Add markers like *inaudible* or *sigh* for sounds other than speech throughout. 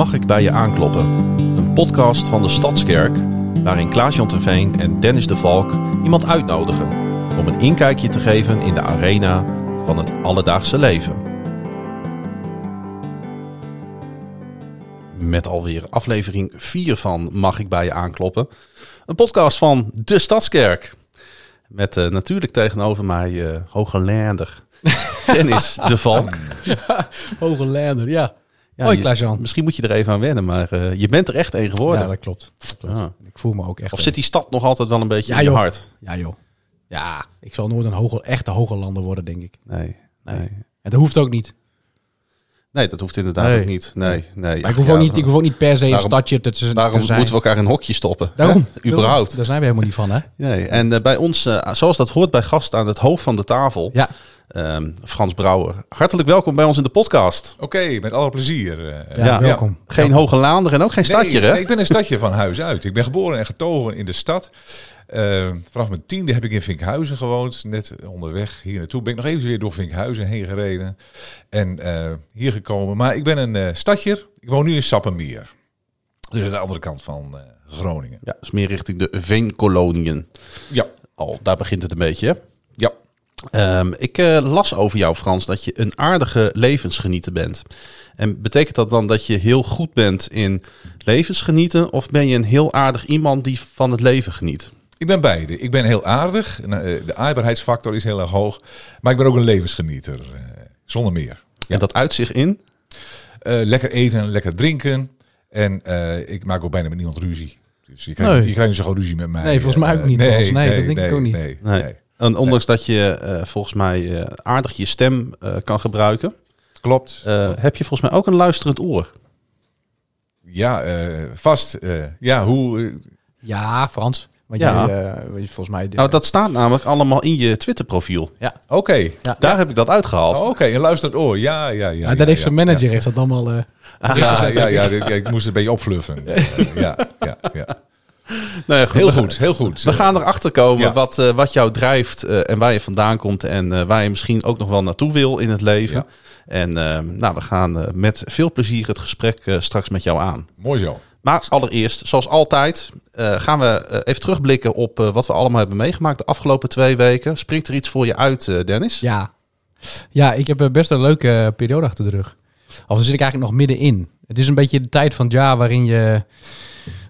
Mag ik bij je aankloppen? Een podcast van de Stadskerk, waarin Klaas-Jan Terveen en Dennis de Valk iemand uitnodigen om een inkijkje te geven in de arena van het alledaagse leven. Met alweer aflevering 4 van Mag ik bij je aankloppen? Een podcast van de Stadskerk. Met uh, natuurlijk tegenover mij uh, Hoogelander *laughs* Dennis de Valk. Hoogelander, ja. Hoi Klaas-Jan. Misschien moet je er even aan wennen, maar eh, je bent er echt één geworden. Ja, dat klopt. Dat klopt. Ah. Ik voel me ook echt... Of zit die stad nog altijd wel een beetje Ja, in je joh. hart? Ja, joh. Ja, ik zal nooit een hoge, echte Hogelander worden, denk ik. Nee, nee. Nee. En dat hoeft ook niet. Nee, dat hoeft inderdaad Nee. ook niet. Nee, nee. Maar ik hoef, Ja, ook niet, ik hoef ook niet per se een stadje te, te Waarom zijn. moeten we elkaar in een hokje stoppen? Daarom. Hè? Überhaupt. Daar zijn we helemaal niet van, hè? Nee. En eh, bij ons, eh, zoals dat hoort bij gasten aan het hoofd van de tafel, Ja. Ehm, Frans Brouwer. Hartelijk welkom bij ons in de podcast. Oké, met alle plezier. eh. Ja, Ja. welkom. Geen Hoge Laander en ook geen stadje, nee, hè? nee, ik ben een stadje van huis uit. Ik ben geboren en getogen in de stad. Eh, vanaf mijn tiende heb ik in Vinkhuizen gewoond. Net onderweg hier naartoe ben ik nog even weer door Vinkhuizen heen gereden. En eh, hier gekomen. Maar ik ben een eh stadjer. Ik woon nu in Sappemeer. Dus aan de andere kant van eh, Groningen. Ja, dus meer richting de Veenkoloniën. Ja, Al, daar begint het een beetje, hè? Ja. Ehm, ik eh, las over jou, Frans, dat je een aardige levensgenieter bent. En betekent dat dan dat je heel goed bent in levensgenieten? Of ben je een heel aardig iemand die van het leven geniet? Ik ben beide. Ik ben heel aardig. Eh, De aardbaarheidsfactor is heel erg hoog. Maar ik ben ook een levensgenieter. eh, zonder meer. En dat uit zich in? Eh, lekker eten, lekker drinken. En eh, ik maak ook bijna met niemand ruzie. Dus je krijgt, Nee. je krijgt niet zo gauw ruzie met mij. Nee, volgens mij ook niet, Frans. Nee, dat denk ik ook niet. Nee, Nee. nee. En ondanks dat je eh, volgens mij eh, aardig je stem eh, kan gebruiken, Klopt. eh, heb je volgens mij ook een luisterend oor. Ja, eh, vast. eh, ja, hoe... Ja, Frans. Want Ja. jij, eh, volgens mij... Nou, dat staat namelijk allemaal in je Twitter-profiel. Oké. ja, Daar heb ik dat uitgehaald. Oh, Oké, een luisterend oor. Ja, ja, ja. ja, ja, dat heeft ja, zijn manager heeft dat allemaal... eh, Ja, ja, ja, *laughs* ja, ik, ik moest een beetje opfluffen. Ja, ja, ja. Nou ja, goed, Heel we- goed, heel goed. We gaan erachter komen Ja. wat, eh, wat jou drijft eh, en waar je vandaan komt en eh, waar je misschien ook nog wel naartoe wil in het leven. Ja. En nou, we gaan eh, met veel plezier het gesprek eh, straks met jou aan. Mooi zo. Maar allereerst, zoals altijd, eh, gaan we even terugblikken op eh, wat we allemaal hebben meegemaakt de afgelopen twee weken. Springt er iets voor je uit, eh, Dennis? Ja. Ja, ik heb best een leuke periode achter de rug. Of daar zit ik eigenlijk nog middenin. Het is een beetje de tijd van het jaar waarin je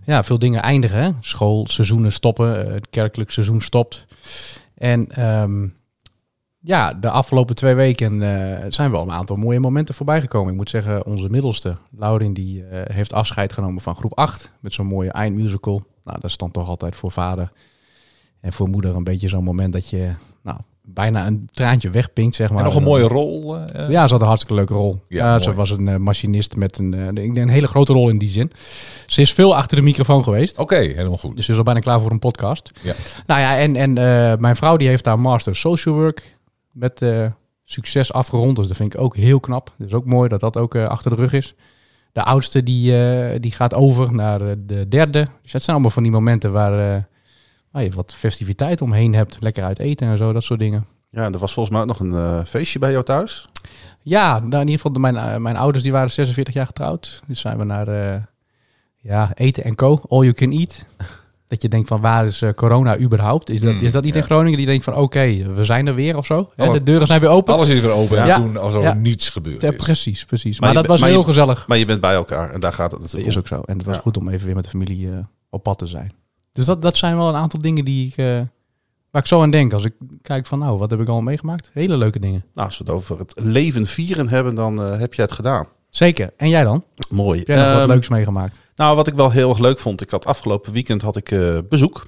ja, veel dingen eindigen. Hè? Schoolseizoenen stoppen, eh, het kerkelijk seizoen stopt. En ehm, ja, de afgelopen twee weken eh, zijn wel een aantal mooie momenten voorbij gekomen. Ik moet zeggen, onze middelste, Laurin, die eh, heeft afscheid genomen van groep 8 met zo'n mooie eindmusical. Nou, dat is dan toch altijd voor vader en voor moeder een beetje zo'n moment dat je nou, bijna een traantje wegpinkt, zeg maar. En nog een mooie rol. eh, Ja, ze had een hartstikke leuke rol. Ja, Ja, ze was een eh, machinist met een, eh, ik denk een hele grote rol in die zin. Ze is veel achter de microfoon geweest. Oké, helemaal goed. Dus ze is al bijna klaar voor een podcast. Ja. Nou ja, en, en eh, mijn vrouw die heeft haar master social work met eh, succes afgerond. Dus dat vind ik ook heel knap. Dus ook mooi dat dat ook eh, achter de rug is. De oudste die, eh, die gaat over naar eh, de derde. Dus dat zijn allemaal van die momenten waar, eh, waar je wat festiviteit omheen hebt. Lekker uit eten en zo, dat soort dingen. Ja, er was volgens mij ook nog een eh, feestje bij jou thuis. Ja, nou in ieder geval, mijn, eh, mijn ouders die waren 46 jaar getrouwd. Dus zijn we naar eh, ja, eten en co, all you can eat. *laughs* Dat je denkt van waar is corona überhaupt? Is dat, is dat niet in ja. Groningen die denkt van oké, we zijn er weer of zo? Hè, Alles- de deuren zijn weer open. Alles is weer open en Ja. doen alsof Ja. er niets gebeurd Ja, is. precies, precies. Maar dat was maar heel je- gezellig. Maar je bent bij elkaar en daar gaat het Dat natuurlijk is ook zo. En het was Ja. goed om even weer met de familie op pad te zijn. Dus dat, dat zijn wel een aantal dingen die ik, eh, waar ik zo aan denk. Als ik kijk van nou, wat heb ik al meegemaakt? Hele leuke dingen. Nou, als we het over het leven vieren hebben, dan eh, heb je het gedaan. Zeker. En jij dan? Mooi. Heb jij nog wat Ehm, leuks meegemaakt? Nou, wat ik wel heel erg leuk vond. Ik had afgelopen weekend had ik eh, bezoek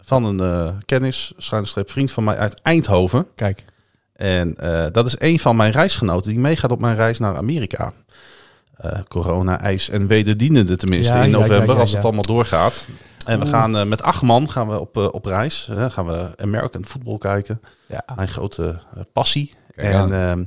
van een kennis, schuinstreep vriend van mij uit Eindhoven. Kijk. En dat is een van mijn reisgenoten die meegaat op mijn reis naar Amerika. Eh, corona, ijs en wederdienende tenminste Ja, in november, ja, als het allemaal doorgaat. En we gaan eh, met acht man gaan we op, eh, op reis. Eh, gaan we American football kijken. Ja. Mijn grote passie. Kijk en ehm,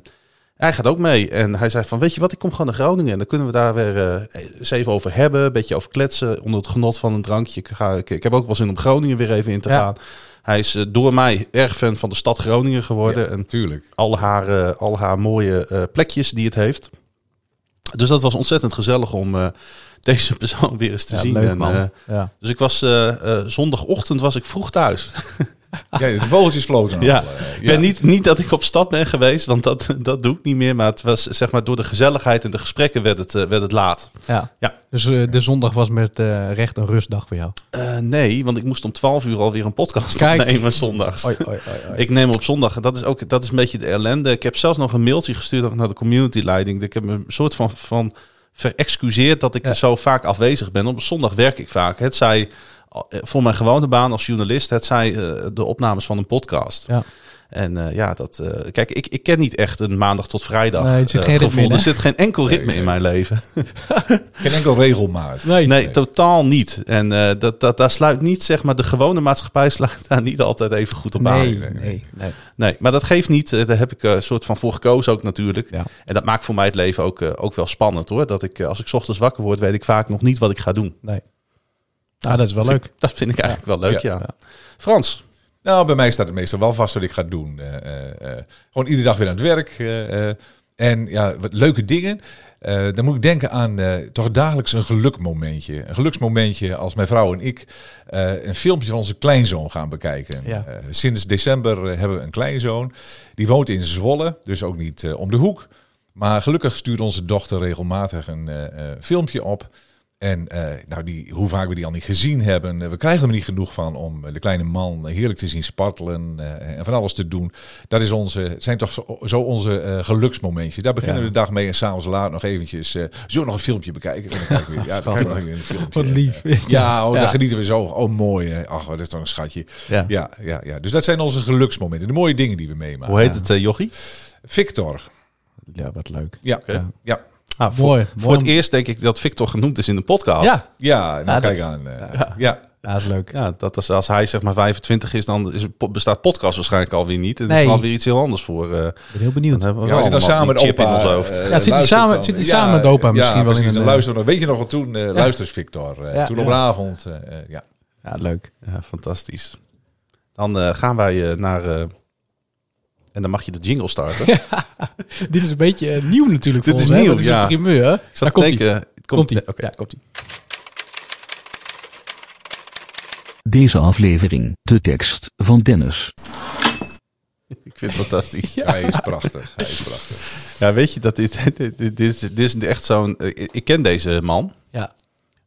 hij gaat ook mee. En hij zei van, weet je wat, ik kom gewoon naar Groningen. En dan kunnen we daar weer eens even over hebben. Een beetje over kletsen. Onder het genot van een drankje. Ik, ga, ik, ik heb ook wel zin om Groningen weer even in te Ja. gaan. Hij is door mij erg fan van de stad Groningen geworden. Ja, En tuurlijk. al haar, al haar mooie plekjes die het heeft. Dus dat was ontzettend gezellig om eh, *laughs* deze persoon weer eens te Ja, zien. leuk En, eh, ja. dus ik was eh, zondagochtend was ik vroeg thuis. *laughs* Ja, de vogeltjes floten. Ja. eh, Ik ben niet, niet dat ik op stap ben geweest, want dat, dat doe ik niet meer. Maar het was zeg maar door de gezelligheid en de gesprekken werd het, eh, werd het laat. Ja. Ja. Dus eh, de zondag was met eh, recht een rustdag voor jou. Eh, nee, want ik moest om 12 uur alweer een podcast Kijk. opnemen zondags. Oi, oi, oi, oi. Ik neem op zondag, dat is ook dat is een beetje de ellende. Ik heb zelfs nog een mailtje gestuurd ook naar de community leiding. Ik heb me een soort van, van verexcuseerd dat ik Ja. zo vaak afwezig ben. Op zondag werk ik vaak. Het zij voor mijn gewone baan als journalist, het zij eh, de opnames van een podcast. Ja. En eh, ja, dat. eh, kijk, ik, ik ken niet echt een maandag tot vrijdag. Nee, er zit eh, geen ritme gevoel. in, hè? Er zit geen enkel ritme Nee, in nee. mijn leven. *laughs* Geen enkel regelmaat. Nee. Nee, totaal niet. En eh, dat, dat, daar sluit niet, zeg maar, de gewone maatschappij sluit daar niet altijd even goed op aan. Nee, nee, nee, nee. nee. Nee, maar dat geeft niet. Eh, Daar heb ik eh, een soort van voor gekozen ook natuurlijk. Ja. En dat maakt voor mij het leven ook, eh, ook wel spannend hoor. Dat ik, eh, als ik 's ochtends wakker word, weet ik vaak nog niet wat ik ga doen. nee. Nou, dat is wel leuk. Dat vind ik eigenlijk wel leuk, ja. Frans, Nou, bij mij staat het meestal wel vast wat ik ga doen. Eh, eh, eh, gewoon iedere dag weer aan het werk. eh, eh, en ja, wat leuke dingen. Eh, dan moet ik denken aan eh, toch dagelijks een gelukmomentje. Een geluksmomentje als mijn vrouw en ik eh, een filmpje van onze kleinzoon gaan bekijken. Ja. Eh, sinds december hebben we een kleinzoon. Die woont in Zwolle, dus ook niet om de hoek. Maar gelukkig stuurt onze dochter regelmatig een eh, eh, filmpje op. En eh, nou, die, hoe vaak we die al niet gezien hebben. eh, we krijgen er niet genoeg van om de kleine man heerlijk te zien spartelen eh, en van alles te doen. Dat is onze, zijn toch zo, zo onze eh, geluksmomentjes. Daar beginnen Ja. we de dag mee en s'avonds laat nog eventjes. eh zullen we nog een filmpje bekijken? En dan we, ja, dan nog een filmpje. Wat lief. Ja, oh, Ja. dan genieten we zo. Oh, mooi. hè. Ach, dat is toch een schatje. Ja. Ja, ja, ja. Dus dat zijn onze geluksmomenten. De mooie dingen die we meemaken. hoe heet het, eh, Jochie? Victor. Ja, wat leuk. Ja, ja. Ah, voor, Mooi. voor het eerst denk ik dat Victor genoemd is in de podcast. Ja, Ja, nou, Ja, kijk dat- aan. eh, ja. ja, dat is leuk. Ja, dat is, als hij zeg maar 25 is, dan is, bestaat podcast waarschijnlijk alweer niet. Het is Nee. alweer iets heel anders voor. eh Ik ben heel benieuwd. dan hebben we Ja, dan allemaal samen chip opa... in ons hoofd. eh, Ja, zit hij samen- dan- zit hij samen met opa misschien wel in een, luisteren we nog. Weet je nog wat toen? eh Luistert Victor. eh, Ja, toen op een avond. ja. Ja, leuk. Ja, fantastisch. Dan eh, gaan wij eh, naar. En dan mag je de jingle starten. *laughs* Dit is een beetje eh, nieuw natuurlijk voor Dit is ons, hè? nieuw, Dat is ja. een primeur. hè? Ik zat Daar komt hij. Komt hij. Oké. Ja, komt hij. Deze aflevering, de tekst van Dennis. *laughs* Ik vind het fantastisch. Ja, hij is prachtig. Hij is prachtig. Ja, weet je, dat is, *laughs* dit, dit, dit is, dit is echt zo'n... eh, Ik ken deze man Ja.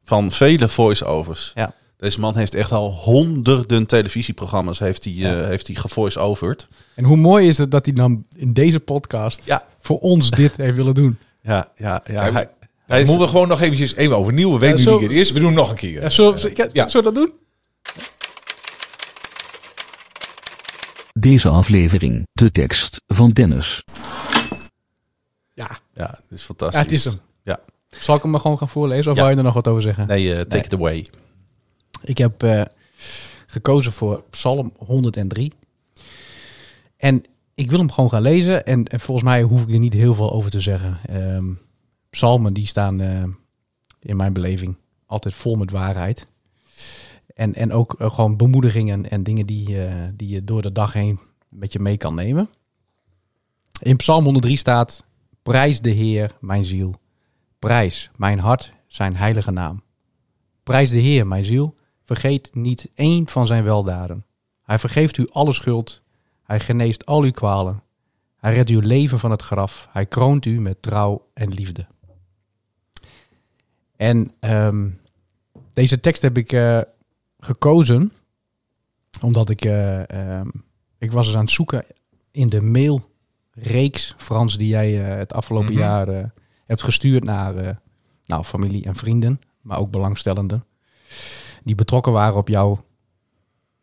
van vele voice-overs. Ja. Deze man heeft echt al honderden televisieprogramma's heeft hij, eh, heeft hij gevoice-overd. En hoe mooi is het dat hij dan in deze podcast Ja. voor ons dit heeft willen doen. Ja, ja, ja. Hij- Hij, hij is, Moeten we gewoon nog eventjes even overnieuw. We weten Ja, zo- wie het is. We doen het nog een keer. Ja, zullen, zullen- ja, Ja. zullen we dat doen? Deze aflevering, de tekst van Dennis. Ja, ja, het is fantastisch. ja het is hem. Ja. Zal ik hem maar gewoon gaan voorlezen of Ja. wil je er nog wat over zeggen? Nee, eh, take Nee. it away. Ik heb eh, gekozen voor Psalm 103. En ik wil hem gewoon gaan lezen. En, en volgens mij hoef ik er niet heel veel over te zeggen. Ehm, psalmen die staan eh, in mijn beleving altijd vol met waarheid. En, en ook eh, gewoon bemoedigingen en dingen die, die je door de dag heen met je mee kan nemen. In Psalm 103 staat: Prijs de Heer, mijn ziel. Prijs mijn hart, zijn heilige naam. Prijs de Heer, mijn ziel. Vergeet niet één van zijn weldaden. Hij vergeeft u alle schuld. Hij geneest al uw kwalen. Hij redt uw leven van het graf. Hij kroont u met trouw en liefde. En ehm, deze tekst heb ik eh, gekozen omdat ik, eh, ehm, ik was eens aan het zoeken in de mailreeks, Frans, die jij eh, het afgelopen Mhm. jaar hebt gestuurd naar nou, familie en vrienden, maar ook belangstellenden, die betrokken waren op jouw,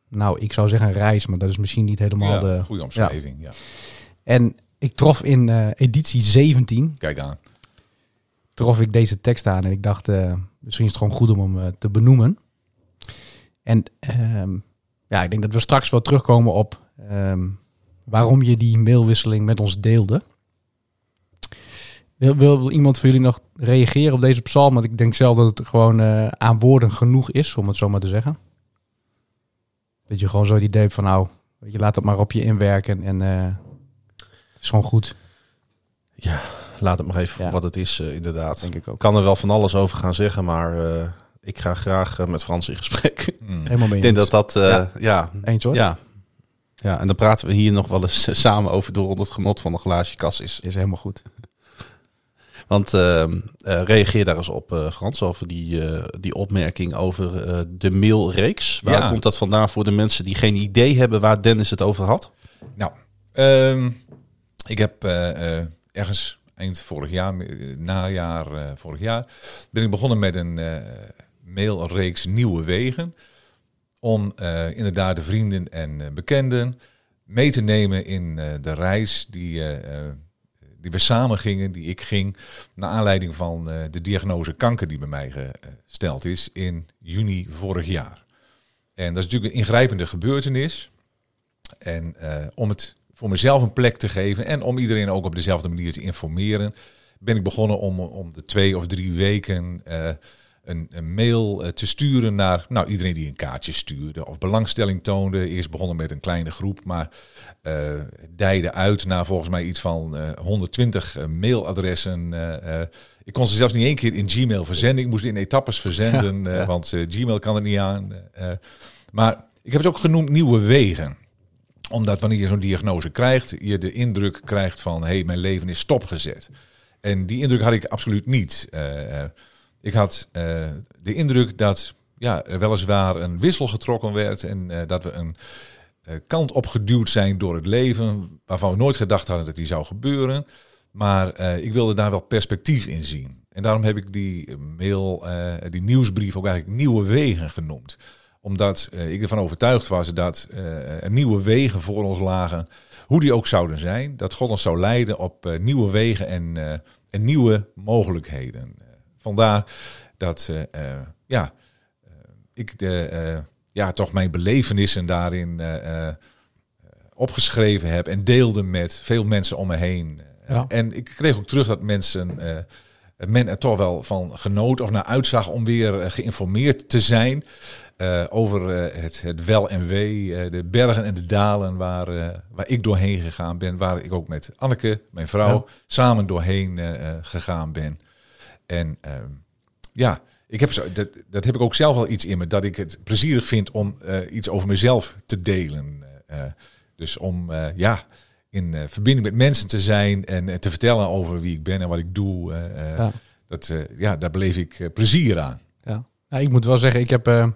nou, ik zou zeggen een reis, maar dat is misschien niet helemaal Ja, de... goede omschrijving. Ja. En ik trof in eh, editie 17, Kijk aan. trof ik deze tekst aan en ik dacht, eh, misschien is het gewoon goed om hem eh, te benoemen. En ehm, ja, ik denk dat we straks wel terugkomen op ehm, waarom je die mailwisseling met ons deelde. Wil, wil iemand van jullie nog reageren op deze psalm? Want ik denk zelf dat het gewoon eh, aan woorden genoeg is, om het zo maar te zeggen. Dat je gewoon zo het idee hebt van nou, je laat het maar op je inwerken en eh, het is gewoon goed. laat het maar even Ja. wat het is, eh, inderdaad. Denk ik ook. Kan er wel van alles over gaan zeggen, maar ik ga graag met Frans in gesprek. *laughs* Helemaal mee ik denk dat dat, Ja. ja. Eens hoor. Ja. ja, en dan praten we hier nog wel eens *laughs* samen over door het genot van een glaasje kas Is helemaal goed. Want eh, eh, reageer daar eens op, eh, Frans, over die, eh, die opmerking over de mailreeks. Waar Ja. komt dat vandaan voor de mensen die geen idee hebben waar Dennis het over had? Nou, ehm, ik heb ergens eind vorig jaar, najaar vorig jaar, ben ik begonnen met een mailreeks Nieuwe Wegen. Om inderdaad de vrienden en bekenden mee te nemen in de reis die, die we samen gingen, die ik ging, naar aanleiding van eh, de diagnose kanker die bij mij gesteld is in juni vorig jaar. En dat is natuurlijk een ingrijpende gebeurtenis. En eh, om het voor mezelf een plek te geven en om iedereen ook op dezelfde manier te informeren, ben ik begonnen om, om de twee of drie weken eh, een, een mail eh, te sturen naar nou, iedereen die een kaartje stuurde of belangstelling toonde. Eerst begonnen met een kleine groep, maar dijde uit naar volgens mij iets van eh, 120 eh, mailadressen. ik kon ze zelfs niet één keer in Gmail verzenden. Ik moest in etappes verzenden, Ja, *laughs* ja. want Gmail kan het niet aan. maar ik heb het ook genoemd nieuwe wegen omdat wanneer je zo'n diagnose krijgt, je de indruk krijgt van hé, hey, mijn leven is stopgezet. En die indruk had ik absoluut niet. Eh, ik had eh, de indruk dat ja, er weliswaar een wissel getrokken werd en eh, dat we een eh, kant opgeduwd zijn door het leven, waarvan we nooit gedacht hadden dat die zou gebeuren. Maar ik wilde daar wel perspectief in zien. En daarom heb ik die mail, die nieuwsbrief ook eigenlijk nieuwe wegen genoemd omdat ik ervan overtuigd was dat er nieuwe wegen voor ons lagen. Hoe die ook zouden zijn. Dat God ons zou leiden op nieuwe wegen en, en nieuwe mogelijkheden. Vandaar dat eh, ja, eh, ik de, eh, ja, toch mijn belevenissen daarin opgeschreven heb. En deelde met veel mensen om me heen. Ja. En ik kreeg ook terug dat mensen... men er toch wel van genoot of naar uitzag om weer geïnformeerd te zijn over het, het wel en wee, de bergen en de dalen waar, waar ik doorheen gegaan ben, waar ik ook met Anneke, mijn vrouw, Ja. samen doorheen gegaan ben. En ehm, ja, ik heb zo, dat, dat heb ik ook zelf wel iets in me, dat ik het plezierig vind om eh, iets over mezelf te delen. Eh, eh, dus om ja, ja, in verbinding met mensen te zijn en te vertellen over wie ik ben en wat ik doe. Ja. dat, ja, daar beleef ik plezier aan. Ja. Nou, ik moet wel zeggen, ik heb,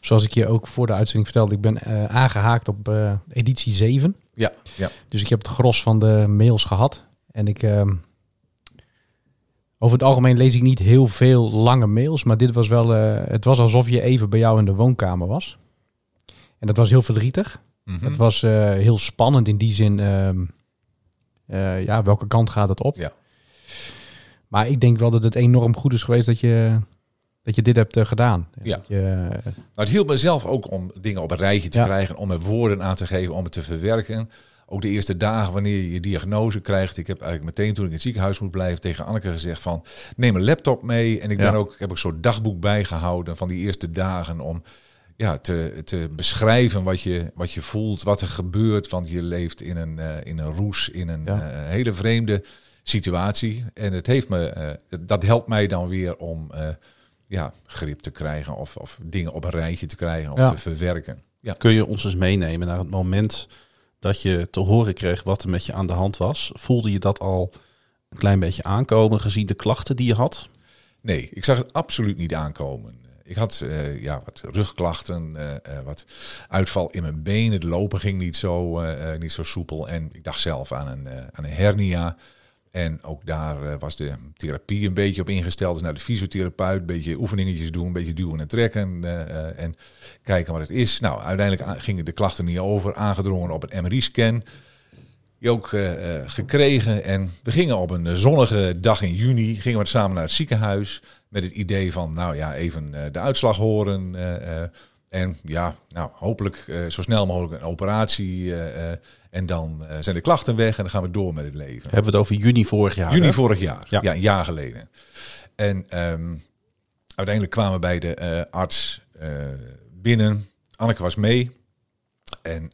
zoals ik je ook voor de uitzending vertelde, ik ben eh, aangehaakt op editie 7. Ja, ja. Dus ik heb het gros van de mails gehad. En ik, ehm, over het algemeen lees ik niet heel veel lange mails, maar dit was wel, eh, het was alsof je even bij jou in de woonkamer was. En dat was heel verdrietig. Mhm. Het was eh, heel spannend in die zin, ehm, eh, ja, welke kant gaat het op? Ja. Maar ik denk wel dat het enorm goed is geweest dat je, dat je dit hebt gedaan. Ja. dat je, Maar het hielp mezelf ook om dingen op een rijtje te Ja. krijgen, om er woorden aan te geven, om het te verwerken. Ook de eerste dagen wanneer je je diagnose krijgt. Ik heb eigenlijk meteen toen ik in het ziekenhuis moet blijven tegen Anneke gezegd van neem een laptop mee. En ik ben Ja. ook, heb ook zo'n dagboek bijgehouden van die eerste dagen om ja, te, te beschrijven wat je, wat je voelt, wat er gebeurt. Want je leeft in een, eh, in een roes, in een Ja. eh, hele vreemde situatie. En het heeft me, eh, dat helpt mij dan weer om ja, grip te krijgen of, of dingen op een rijtje te krijgen of Ja. te verwerken. Ja. Kun je ons eens meenemen naar het moment dat je te horen kreeg wat er met je aan de hand was? Voelde je dat al een klein beetje aankomen gezien de klachten die je had? Nee, ik zag het absoluut niet aankomen. Ik had eh, ja, wat rugklachten, eh, eh, wat uitval in mijn benen. Het lopen ging niet zo, niet zo soepel. En ik dacht zelf aan een, aan een hernia. En ook daar eh, was de therapie een beetje op ingesteld. Dus naar de fysiotherapeut, een beetje oefeningetjes doen, een beetje duwen en trekken. eh, eh, en kijken wat het is. Nou, uiteindelijk gingen de klachten niet over. Aangedrongen op een MRI-scan. Die ook gekregen. En we gingen op een zonnige dag in juni gingen we samen naar het ziekenhuis. Met het idee van, nou ja, even de uitslag horen. en ja, nou, hopelijk zo snel mogelijk een operatie. En dan eh, zijn de klachten weg en dan gaan we door met het leven. Hebben we het over juni vorig jaar? Juni hè? vorig jaar. Ja. Ja. een jaar geleden. En ehm, uiteindelijk kwamen we bij de eh, arts eh, binnen. Anneke was mee. En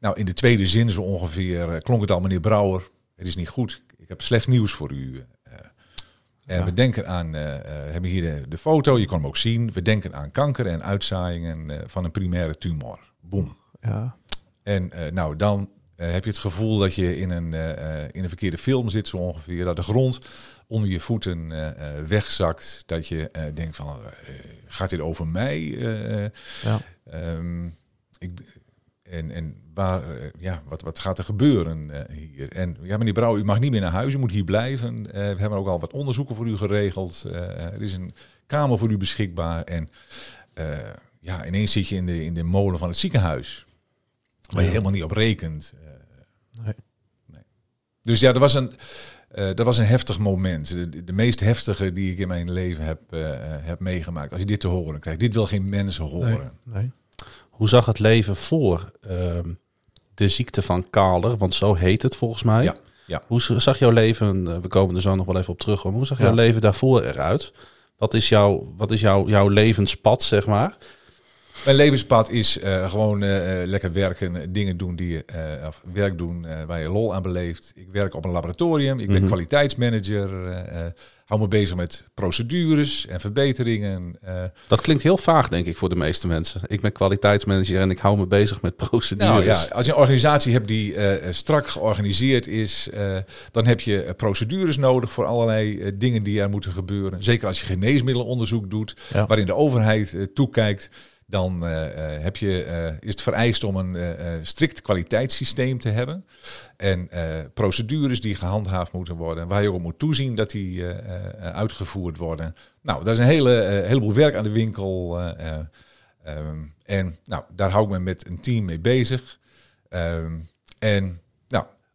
nou, in de tweede zin zo ongeveer klonk het al, meneer Brouwer, het is niet goed. ik heb slecht nieuws voor u. En Ja. we denken aan, hebben hier de, de foto, je kan hem ook zien. We denken aan kanker en uitzaaiingen van een primaire tumor. Boom. Ja. En eh, nou, dan eh, heb je het gevoel dat je in een, eh, in een verkeerde film zit, zo ongeveer. Dat de grond onder je voeten wegzakt. Dat je denkt van, gaat dit over mij? Ja. Ehm, ik, en en waar, ja, wat, wat gaat er gebeuren hier? En ja, meneer Brouw, u mag niet meer naar huis, u moet hier blijven. We hebben ook al wat onderzoeken voor u geregeld. Er is een kamer voor u beschikbaar. En ja, ineens zit je in de, in de molen van het ziekenhuis. Waar je helemaal niet op rekent. Eh, Nee. dus ja, dat was een, eh, dat was een heftig moment. De, de meest heftige die ik in mijn leven heb, eh, eh, heb meegemaakt. Als je dit te horen krijgt. Dit wil geen mensen horen. Nee. Hoe zag het leven voor ehm, de ziekte van Kaler? Want zo heet het volgens mij. Ja, ja. Hoe zag jouw leven, we komen er zo nog wel even op terug, hoe zag jouw Ja. leven daarvoor eruit? Wat is, jouw, wat is jouw, jouw levenspad, zeg maar? Mijn levenspad is eh, gewoon eh, eh, lekker werken, dingen doen die je, of werk doen waar je lol aan beleeft. Ik werk op een laboratorium, ik ben Mhm. kwaliteitsmanager, hou me bezig met procedures en verbeteringen. Dat klinkt heel vaag, denk ik, voor de meeste mensen. Ik ben kwaliteitsmanager en ik hou me bezig met procedures. nou ja, als je een organisatie hebt die strak georganiseerd is, dan heb je procedures nodig voor allerlei dingen die er moeten gebeuren. Zeker als je geneesmiddelenonderzoek doet, Ja. waarin de overheid toekijkt. Dan eh, eh, heb je, eh, is het vereist om een strikt kwaliteitssysteem te hebben. En procedures die gehandhaafd moeten worden. Waar je op moet toezien dat die uitgevoerd worden. Nou, daar is een hele, heleboel werk aan de winkel. eh, eh, ehm, en nou, daar hou ik me met een team mee bezig. Ehm, en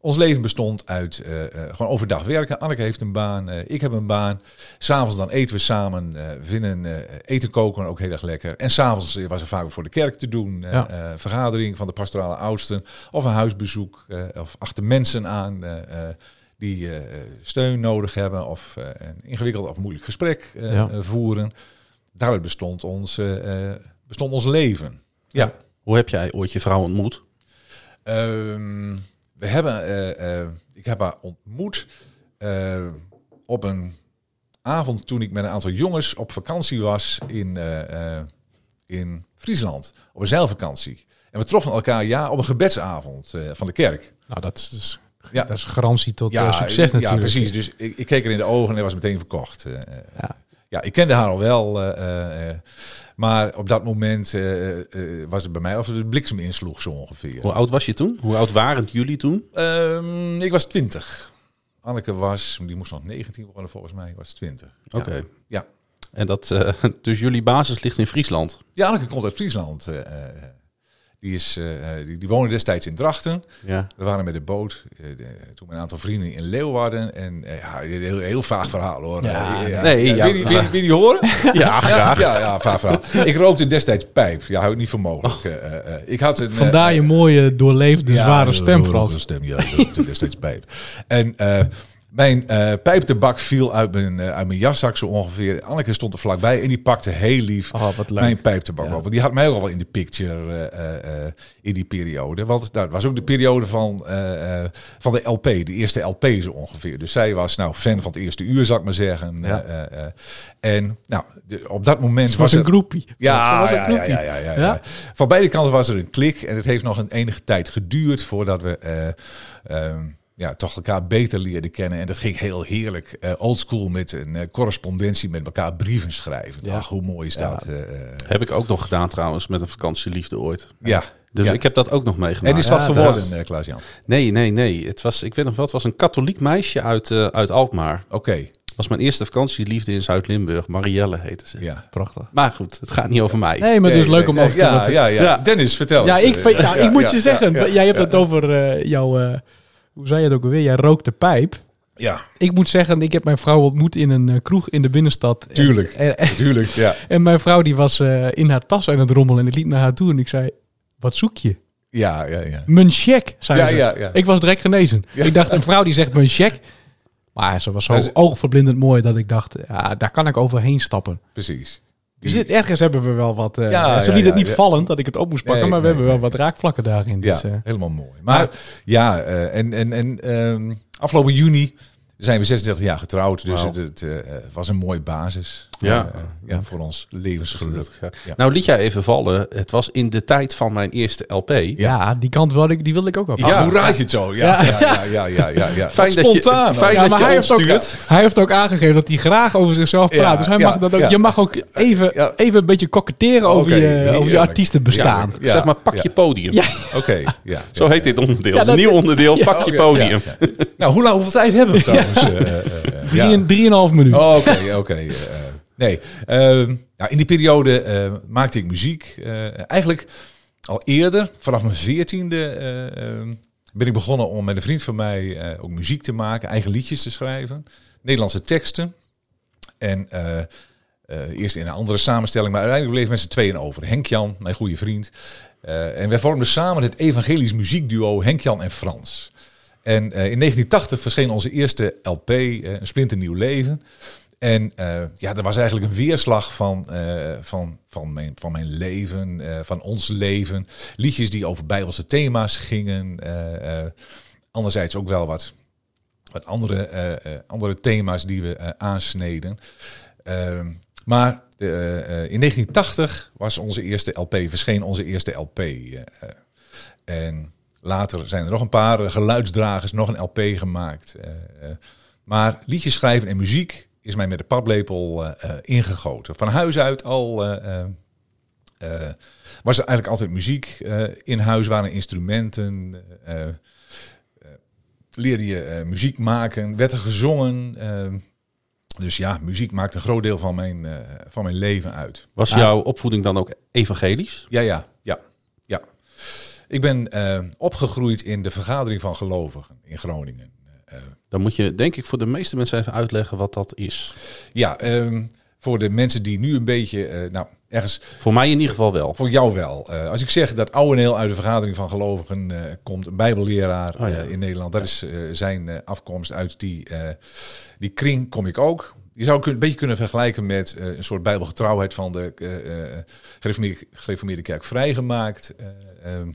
ons leven bestond uit eh, eh, gewoon overdag werken. Anneke heeft een baan, eh, ik heb een baan. S'avonds dan eten we samen. we vinden eten koken ook heel erg lekker. En s'avonds was er vaak voor de kerk te doen. Ja. vergadering van de pastorale oudsten. Of een huisbezoek. of achter mensen aan die steun nodig hebben. Of een ingewikkeld of moeilijk gesprek Ja. voeren. Daaruit bestond ons, bestond ons leven. Ja. Hoe heb jij ooit je vrouw ontmoet? Ehm, we hebben, eh, eh, ik heb haar ontmoet eh, op een avond toen ik met een aantal jongens op vakantie was in, in Friesland. Op een zeilvakantie. En we troffen elkaar ja op een gebedsavond van de kerk. Nou, dat is, Ja. dat is garantie tot succes natuurlijk. Ja, precies. Dus ik, ik keek er in de ogen en hij was meteen verkocht. Ja. Ja, ik kende haar al wel. eh, eh, eh, maar op dat moment was het bij mij of de bliksem insloeg zo ongeveer. Hoe oud was je toen? Hoe oud waren jullie toen? Ehm, ik was 20. Anneke was, die moest nog 19 worden volgens mij, was 20. Ja. Oké. Ja. En dat, *laughs* dus jullie basis ligt in Friesland. Ja, Anneke komt uit Friesland. eh, die, is, eh, eh, die, die woonde destijds in Drachten. Ja. We waren met de boot, eh, de- toen met een aantal vrienden in Leeuwarden. En ja, een heel, heel vaag verhaal hoor. Ja, Eh, nee, ja. Wil je, die- wil je- wil je die horen? *laughs* Ja, graag. Ja, ja, vaag verhaal. Ik rookte destijds pijp. Ja, hou ik niet voor mogelijk. Eh, eh, eh, ik had een, eh, Vandaar je mooie, doorleefde, Ja, zware stem, Frans. stem, ja, dat is destijds pijp. En mijn eh pijptebak viel uit mijn, eh, uit mijn jaszak zo ongeveer. Anneke stond er vlakbij en die pakte heel lief Oh, wat mijn pijptebak Ja. op. Want die had mij ook al wel in de picture eh, in die periode. Want dat was ook de periode van, van de LP, de eerste LP zo ongeveer. Dus zij was nou fan van het eerste uur, zou ik maar zeggen. Ja. En nou, de- op dat moment was een groepie. ja, Ze was een ja, ja, groepie. ja, ja, ja, Ja? ja. Van beide kanten was er een klik. En het heeft nog een enige tijd geduurd voordat we eh, ehm, ja, toch elkaar beter leerden kennen. En dat ging heel heerlijk. eh oldschool met een eh, correspondentie met elkaar brieven schrijven. Ja. Ach, hoe mooi is Ja. dat? eh, eh, Heb ik ook nog gedaan trouwens met een vakantieliefde ooit. ja. Dus Ja. ik heb dat ook nog En meegemaakt. is wat Ja, geworden, eh Klaas-Jan? Nee, nee, nee. Het was, ik weet nog wel, het was een katholiek meisje uit, eh, uit Alkmaar. Oké, was mijn eerste vakantieliefde in Zuid-Limburg. Marielle heette ze. ja. Prachtig. Maar goed, het gaat niet over mij. Nee, maar het is Nee, leuk om over te ja, ja, ja, Ja. Dennis, vertel Ja, eens. ik, Ja, ik moet ja, je ja, zeggen, ja, jij hebt ja. het over eh, jouw... hoe zei je het ook alweer? Jij rookt de pijp. Ja, Ik moet zeggen, ik heb mijn vrouw ontmoet in een eh, kroeg in de binnenstad. En- Tuurlijk. En, en, natuurlijk. Ja, *laughs* en mijn vrouw die was eh, in haar tas aan het rommelen en ik liep naar haar toe en ik zei... Wat zoek je? ja, ja. ja. Mijn check, zei Ja, ze. ja, ja. Ik was direct genezen. Ik dacht, een vrouw die zegt mijn check. Maar ze was zo oogverblindend mooi dat ik dacht, ja, daar kan ik overheen stappen. Precies. Dus dit, ergens hebben we wel wat... eh Ja, niet vallend dat ik het op moest pakken, Nee, maar we nee, hebben wel wat raakvlakken daarin. Dus, ja, eh, helemaal mooi. Maar ja, eh, en, en, en ehm, afgelopen juni zijn we 36 jaar getrouwd, dus het, het, was een mooie basis Ja. eh, ja, voor ons levensgeluk. Ja. Ja. Nou liet jij even vallen, het was in de tijd van mijn eerste LP. Ja, die kant wilde ik, die wilde ik ook op. Ja. hoe raad je het zo? Ja, ja, ja, ja, ja, ja. ja. *laughs* Fijn dat je- spontaan. fijn ook. dat je hij heeft, ook, hij heeft ook aangegeven dat hij graag over zichzelf praat. Ja, dus hij ja, mag, dat, ja. je mag ook even, Ja. even een beetje koketteren over, je, over je artiestenbestaan. Ja. Zeg maar, pak je podium. Ja. Oké, ja. *laughs* Zo heet dit onderdeel. Is een dat- nieuw onderdeel, pak je podium. Nou, hoe lang, hoeveel tijd hebben we *laughs* trouwens? eh, eh, eh, ja. Drie, en, drieënhalf minuut. Oh, Oké, oké. Nee, ehm, in die periode eh, maakte ik muziek. eh, eigenlijk al eerder, vanaf mijn veertiende, eh, ehm, ben ik begonnen om met een vriend van mij eh, ook muziek te maken, eigen liedjes te schrijven, Nederlandse teksten. En eerst in een andere samenstelling, maar uiteindelijk bleef met z'n tweeën over. Henk-Jan, mijn goede vriend. En wij vormden samen het evangelisch muziekduo Henk-Jan en Frans. En in 1980 verscheen onze eerste LP, Een Splinternieuw Leven. En eh, ja, dat was eigenlijk een weerslag van, eh, van, van, mijn, van mijn leven, eh, van ons leven. Liedjes die over bijbelse thema's gingen. anderzijds ook wel wat, wat andere, andere thema's die we aansneden. Ehm, maar in 1980 was onze eerste LP, verscheen onze eerste LP. en later zijn er nog een paar geluidsdragers, nog een LP gemaakt. maar liedjes schrijven en muziek is mij met de paplepel eh, eh, ingegoten. Van huis uit al eh, was er eigenlijk altijd muziek. in huis waren instrumenten. leerde je muziek maken, werd er gezongen. dus ja, muziek maakt een groot deel van mijn, van mijn leven uit. Was jouw opvoeding dan ook evangelisch? Ja, ja, ja, ja. Ik ben opgegroeid in de vergadering van gelovigen in Groningen. Dan moet je denk ik voor de meeste mensen even uitleggen wat dat is. ja, ehm, voor de mensen die nu een beetje, eh, nou, ergens Voor mij in ieder geval wel. Voor jou wel. Eh, als ik zeg dat Ouweneel uit de vergadering van gelovigen eh, komt, een bijbelleraar Oh ja. in Nederland, dat is zijn afkomst uit die, die kring, kom ik ook. Je zou een beetje kunnen vergelijken met een soort bijbelgetrouwheid van de gereformeerde, gereformeerde kerk vrijgemaakt. eh, ehm,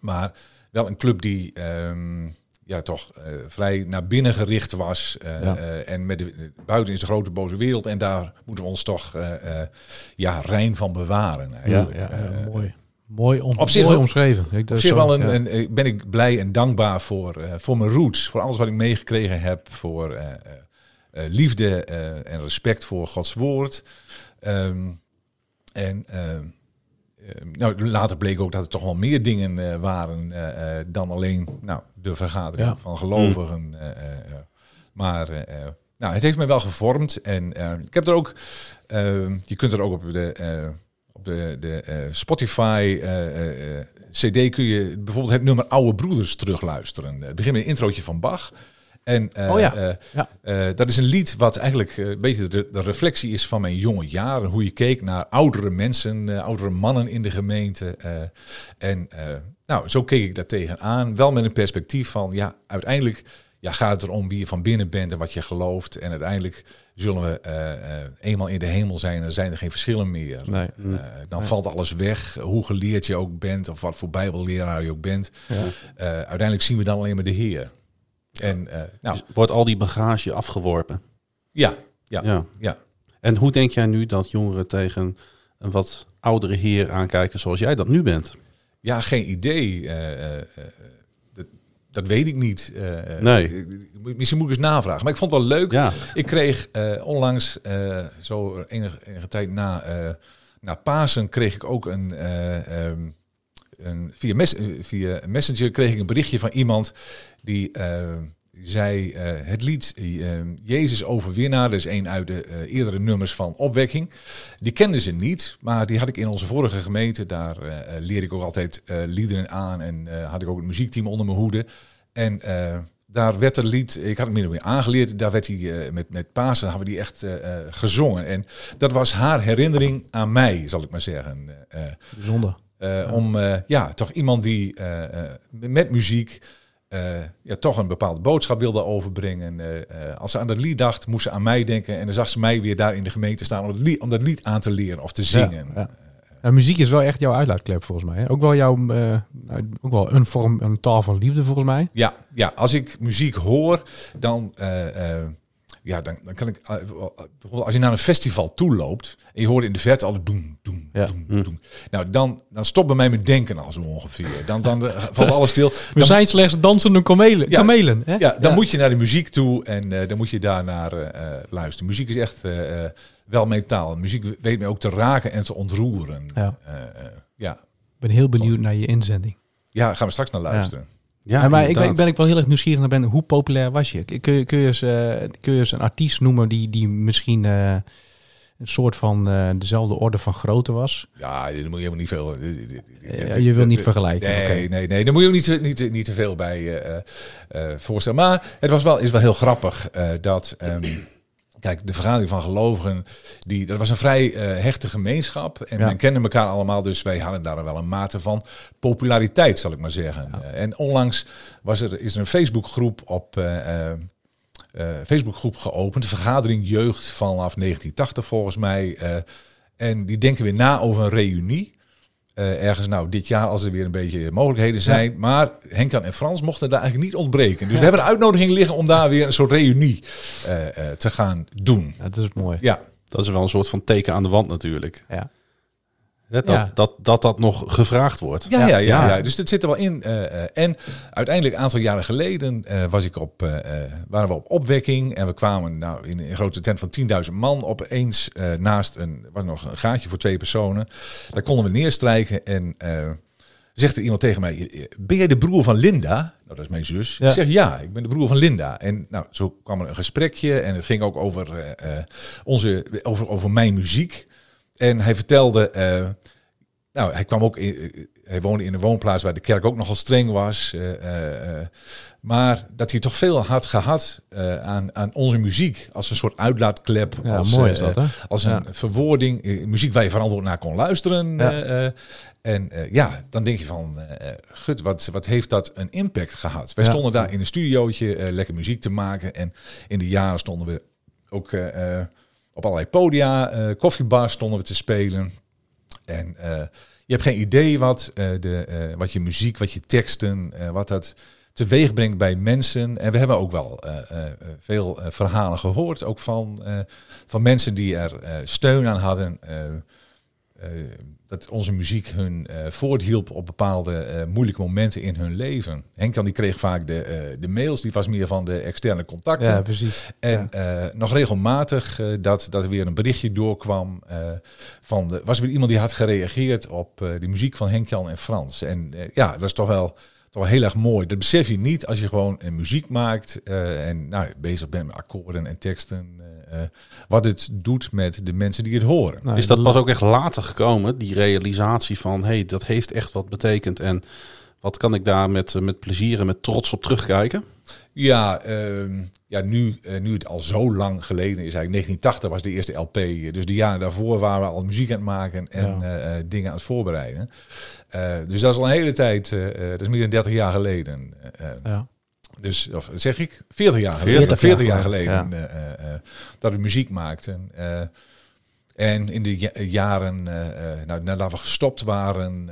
maar wel een club die ehm, ja, toch eh, vrij naar binnen gericht was. eh, Ja. eh, en met de, buiten is de grote boze wereld. En daar moeten we ons toch ja, rein van bewaren. Ja, ja, mooi. Mooi, om, op zich mooi omschreven. Ik, op zich wel een, eh, ben ik blij en dankbaar voor, voor mijn roots. Voor alles wat ik meegekregen heb. Voor liefde en respect voor Gods woord. Ehm, en ehm, eh, nou, later bleek ook dat er toch wel meer dingen eh, waren eh, eh, dan alleen nou, de vergadering Ja. van gelovigen. eh, eh, eh. maar nou, het heeft mij wel gevormd. En eh, ik heb er ook, ehm, je kunt er ook op de, eh, op de, de eh, Spotify eh, eh, eh, CD kun je bijvoorbeeld het nummer Oude Broeders terugluisteren. Het begint met een introotje van Bach. En eh, Oh ja, eh, ja. eh, dat is een lied wat eigenlijk een beetje de, de reflectie is van mijn jonge jaren. Hoe je keek naar oudere mensen, oudere mannen in de gemeente. en nou, zo keek ik daar tegenaan. Wel met een perspectief van, ja, uiteindelijk ja, gaat het erom wie je van binnen bent en wat je gelooft. En uiteindelijk zullen we eenmaal in de hemel zijn en zijn er geen verschillen meer. Nee. Dan valt alles weg, hoe geleerd je ook bent of wat voor bijbelleraar je ook bent. Uiteindelijk zien we dan alleen maar de Heer. En eh, nou, Dus wordt al die bagage afgeworpen. ja, ja, ja. Ja. En hoe denk jij nu dat jongeren tegen een wat oudere heer aankijken zoals jij dat nu bent? Ja, geen idee. eh, eh, dat, dat weet ik niet. Nee. Misschien moet ik eens navragen. Maar ik vond het wel leuk. Ja. Ik kreeg onlangs, zo enige, enige tijd na, na Pasen, kreeg ik ook een, eh, ehm, via, via Messenger kreeg ik een berichtje van iemand die eh, zei eh, het lied eh, Jezus overwinnaar, dat is een uit de eerdere nummers van Opwekking. Die kenden ze niet, maar die had ik in onze vorige gemeente. Daar leerde ik ook altijd liederen aan en had ik ook het muziekteam onder mijn hoede. En daar werd het lied, ik had het min of meer aangeleerd, daar werd hij met, met Pasen hadden we die echt gezongen. En dat was haar herinnering aan mij, zal ik maar zeggen. Bijzonder. Eh, Om eh, ja, toch iemand die eh, met muziek ja, toch een bepaalde boodschap wilde overbrengen. Als ze aan dat lied dacht, moest ze aan mij denken. En dan zag ze mij weer daar in de gemeente staan om, lied, om dat lied aan te leren of te zingen. Ja. Ja, muziek is wel echt jouw uitlaatklep volgens mij. Hè? Ook wel jouw, nou, ook wel een vorm, een taal van liefde volgens mij. Ja, ja, als ik muziek hoor, dan, ja, dan, dan kan ik... eh, bijvoorbeeld als je naar een festival toe loopt en je hoort in de verte al doen, doen, Ja. doen, doen. Nou, dan, dan stopt bij mij mijn denken al zo ongeveer. Dan, dan eh, *laughs* valt alles stil. We Dan, zijn slechts dansende kamelen. Ja. kamelen hè? ja, dan moet je naar de muziek toe en eh, dan moet je daar naar eh, eh, luisteren. Muziek is echt eh, eh, wel metaal. Muziek weet me ook te raken en te ontroeren. Ja. Eh, eh, ja. Ik ben heel benieuwd naar je inzending. ja, gaan we straks naar luisteren. Ja, maar ik ben, ik ben ik wel heel erg nieuwsgierig naar ben. Hoe populair was je? Kun je, kun je, eens, eh, kun je eens een artiest noemen die, die misschien eh, een soort van eh, dezelfde orde van grootte was? Ja, daar moet je helemaal niet veel... Je wil niet vergelijken. Nee, nee, nee, daar moet je ook niet, te- niet, niet te veel bij voorstellen. Maar het was wel, is wel heel grappig dat... ehm, Kijk, de vergadering van gelovigen, die, dat was een vrij eh, hechte gemeenschap. En Ja. men kende elkaar allemaal, dus wij hadden daar wel een mate van populariteit, zal ik maar zeggen. Eh, en onlangs was er, is er een Facebookgroep op eh, Facebookgroep geopend, de vergadering jeugd vanaf 1980 volgens mij. en die denken weer na over een reunie. Eh, ergens nou dit jaar als er weer een beetje mogelijkheden zijn. Maar Henk-Jan en Frans mochten daar eigenlijk niet ontbreken. Dus *laughs* we hebben een uitnodiging liggen om daar weer een soort reunie eh, eh, te gaan doen. Ja, dat is mooi. Ja, Dat is wel een soort van teken aan de wand natuurlijk. Ja. Dat, Ja. dat, dat dat nog gevraagd wordt. ja, ja, ja. Dus dat zit er wel in. eh, eh, en uiteindelijk, een aantal jaren geleden, eh, was ik op, eh, eh, waren we op opwekking. En we kwamen nou, in een grote tent van 10.000 man opeens eh, naast een, was nog een gaatje voor twee personen. Daar konden we neerstrijken. En eh, zegt er iemand tegen mij: Ben jij de broer van Linda? Nou, dat is mijn zus. Ja. Ik zeg ja, ik ben de broer van Linda. En nou, zo kwam er een gesprekje. En het ging ook over, eh, eh, onze, over, over mijn muziek. En hij vertelde. eh, nou, hij kwam ook in, eh, hij woonde in een woonplaats waar de kerk ook nogal streng was. eh, maar dat hij toch veel had gehad eh, aan, aan onze muziek. Als een soort uitlaatklep. Ja, als, mooi is dat, hè? Als een verwoording. muziek waar je verantwoord naar kon luisteren. Ja. en ja, dan denk je van, gut, wat, wat heeft dat een impact gehad? Wij stonden daar in een studiootje lekker muziek te maken. En in de jaren stonden we ook op allerlei podia, eh, koffiebars stonden we te spelen. En eh, je hebt geen idee wat, eh, de, wat je muziek, wat je teksten, wat dat teweeg brengt bij mensen. En we hebben ook wel veel verhalen gehoord, ook van, van mensen die er steun aan hadden. Eh, dat onze muziek hun eh voorthielp op bepaalde eh, moeilijke momenten in hun leven. Henk die kreeg vaak de, de mails, die was meer van de externe contacten. Ja, precies. En nog regelmatig dat, dat er weer een berichtje doorkwam van de, was er weer iemand die had gereageerd op de muziek van Henk Jan en Frans. En ja, dat is toch wel, toch wel heel erg mooi. Dat besef je niet als je gewoon een muziek maakt en nou, bezig bent met akkoorden en teksten. Wat het doet met de mensen die het horen. Nou, Is dat pas ook echt later gekomen, die realisatie van... hé, hey, dat heeft echt wat betekend en wat kan ik daar met, eh, met plezier en met trots op terugkijken? Ja, ehm, ja nu, eh, nu het al zo lang geleden is, eigenlijk 1980 was de eerste LP. Dus de jaren daarvoor waren we al muziek aan het maken en Ja. eh, eh, dingen aan het voorbereiden. Eh, dus dat is al een hele tijd, eh, eh, dat is meer dan 30 jaar geleden. Eh, eh, Ja. Dus, of zeg ik, 40 jaar geleden. 40 40, jaar jaar geleden, dat we muziek maakten. Eh, en in de ja- jaren, eh, eh, nou, nadat we gestopt waren,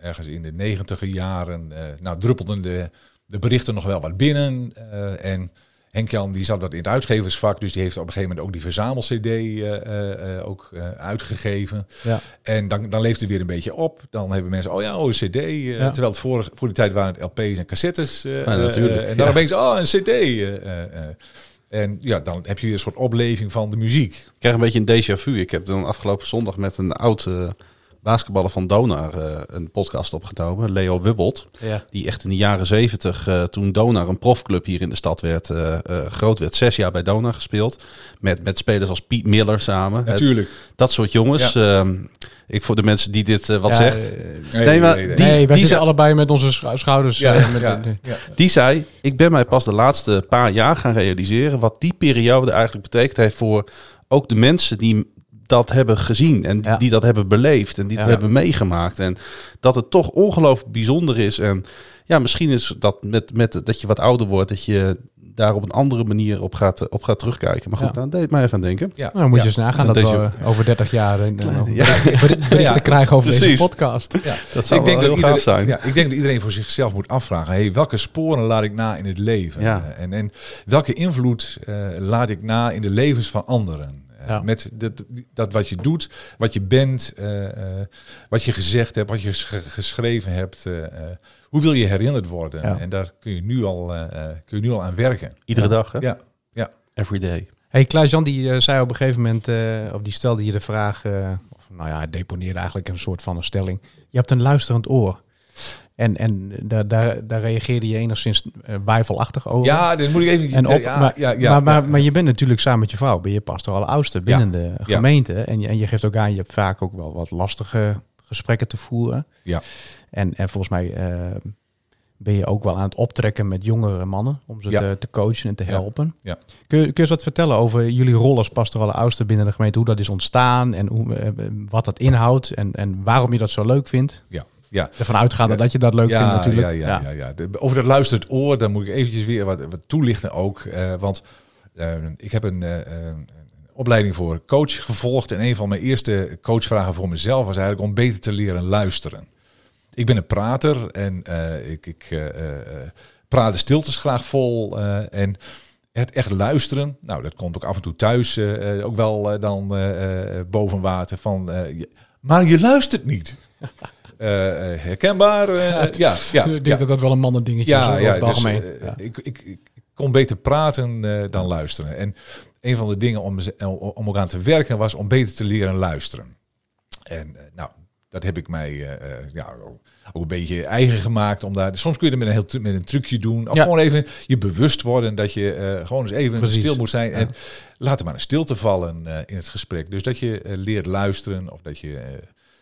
ergens in de negentiger jaren, nou, druppelden de, de berichten nog wel wat binnen. en Henk-Jan die zat dat in het uitgeversvak, dus die heeft op een gegeven moment ook die verzamel-cd eh, eh, eh, ook uitgegeven. Ja. En dan, dan leeft het weer een beetje op. Dan hebben mensen, oh ja, oh, een cd. Ja. Terwijl het voor, voor die tijd waren het LP's en cassettes. Ja, natuurlijk, en dan opeens, oh, een cd. En ja, dan heb je weer een soort opleving van de muziek. Ik krijg een beetje een déjà vu. Ik heb dan afgelopen zondag met een oud basketballer van Donar eh, een podcast opgenomen, Leo Wubbelt. Ja. Die echt in de jaren zeventig, eh, toen Donar een profclub hier in de stad werd, eh, eh, groot werd, zes jaar bij Donar gespeeld. Met, met spelers als Piet Miller samen. Natuurlijk. Dat soort jongens. Ehm, ik voor de mensen die dit wat Ja, zegt. Nee, maar nee, nee. die- nee, wij die allebei met onze schou- schouders. Ja, eh, met, ja, met- ja. Die zei, ik ben mij pas de laatste paar jaar gaan realiseren wat die periode eigenlijk betekend heeft voor ook de mensen die dat hebben gezien en die, Ja. die dat hebben beleefd en die Ja. het hebben meegemaakt. En dat het toch ongelooflijk bijzonder is. En ja, misschien is dat met, met dat je wat ouder wordt, dat je daar op een andere manier op gaat, op gaat terugkijken. Maar goed, Ja. daar deed het mij even aan denken. Ja, Nou, dan moet je ja. eens nagaan dat deze- we over 30 jaar een, een Ja. bericht Ja, krijgen over precies. deze podcast. Ja. Dat zou ik denk wel dat iedereen, zijn. Ja, ik denk dat iedereen voor zichzelf moet afvragen: hey, welke sporen laat ik na in het leven? Ja. Eh, en, en welke invloed eh, laat ik na in de levens van anderen? Eh, Ja. Met dat, dat wat je doet, wat je bent, eh, eh, wat je gezegd hebt, wat je ges- geschreven hebt. eh, eh, hoe wil je herinnerd worden? Ja. En daar kun je nu al, eh, eh, kun je nu al aan werken. Iedere Ja. dag, hè? Ja, ja. Every day. Hey, Klaas-Jan die zei op een gegeven moment, eh, of die stelde je de vraag, of nou ja, hij deponeerde eigenlijk een soort van een stelling. Je hebt een luisterend oor. En, en daar, daar, daar reageerde je enigszins uh, weifelachtig over. ja, dat moet ik even... En op, ja, maar, ja, ja, maar, maar, maar je bent natuurlijk samen met je vrouw, ben je pastorale oudste binnen de gemeente. En, je, en je geeft ook aan, je hebt vaak ook wel wat lastige gesprekken te voeren. Ja. En, en volgens mij eh, ben je ook wel aan het optrekken met jongere mannen om ze te, te coachen en te helpen. Ja. Kun, je, kun je eens wat vertellen over jullie rol als pastorale oudste binnen de gemeente, hoe dat is ontstaan en hoe, eh, wat dat inhoudt en, en waarom je dat zo leuk vindt? Ja, ja. Ervan uitgaande dat je dat leuk vindt natuurlijk. Ja, ja, ja. over dat luistert oor, dan moet ik eventjes weer wat, wat toelichten ook. eh, want eh, ik heb een, eh, een opleiding voor coach gevolgd. En een van mijn eerste coachvragen voor mezelf was eigenlijk om beter te leren luisteren. Ik ben een prater en ik, ik praat de stiltes graag vol. en het echt luisteren, nou dat komt ook af en toe thuis ook wel dan boven water van... je- maar je luistert niet. *laughs* Eh, eh, herkenbaar? eh, ja, ja, ik denk ja. dat dat wel een mannen dingetje is Ja, over ja, het dus, algemeen. ja. ik, ik, ik kon beter praten dan luisteren. En een van de dingen om, om ook aan te werken was om beter te leren luisteren. En nou, dat heb ik mij ja, ook een beetje eigen gemaakt. Om daar, soms kun je het met een, heel, met een trucje doen. Of Ja. gewoon even je bewust worden dat je gewoon eens even Precies. stil moet zijn. Ja. En laat er maar een stilte vallen in het gesprek. Dus dat je leert luisteren of dat je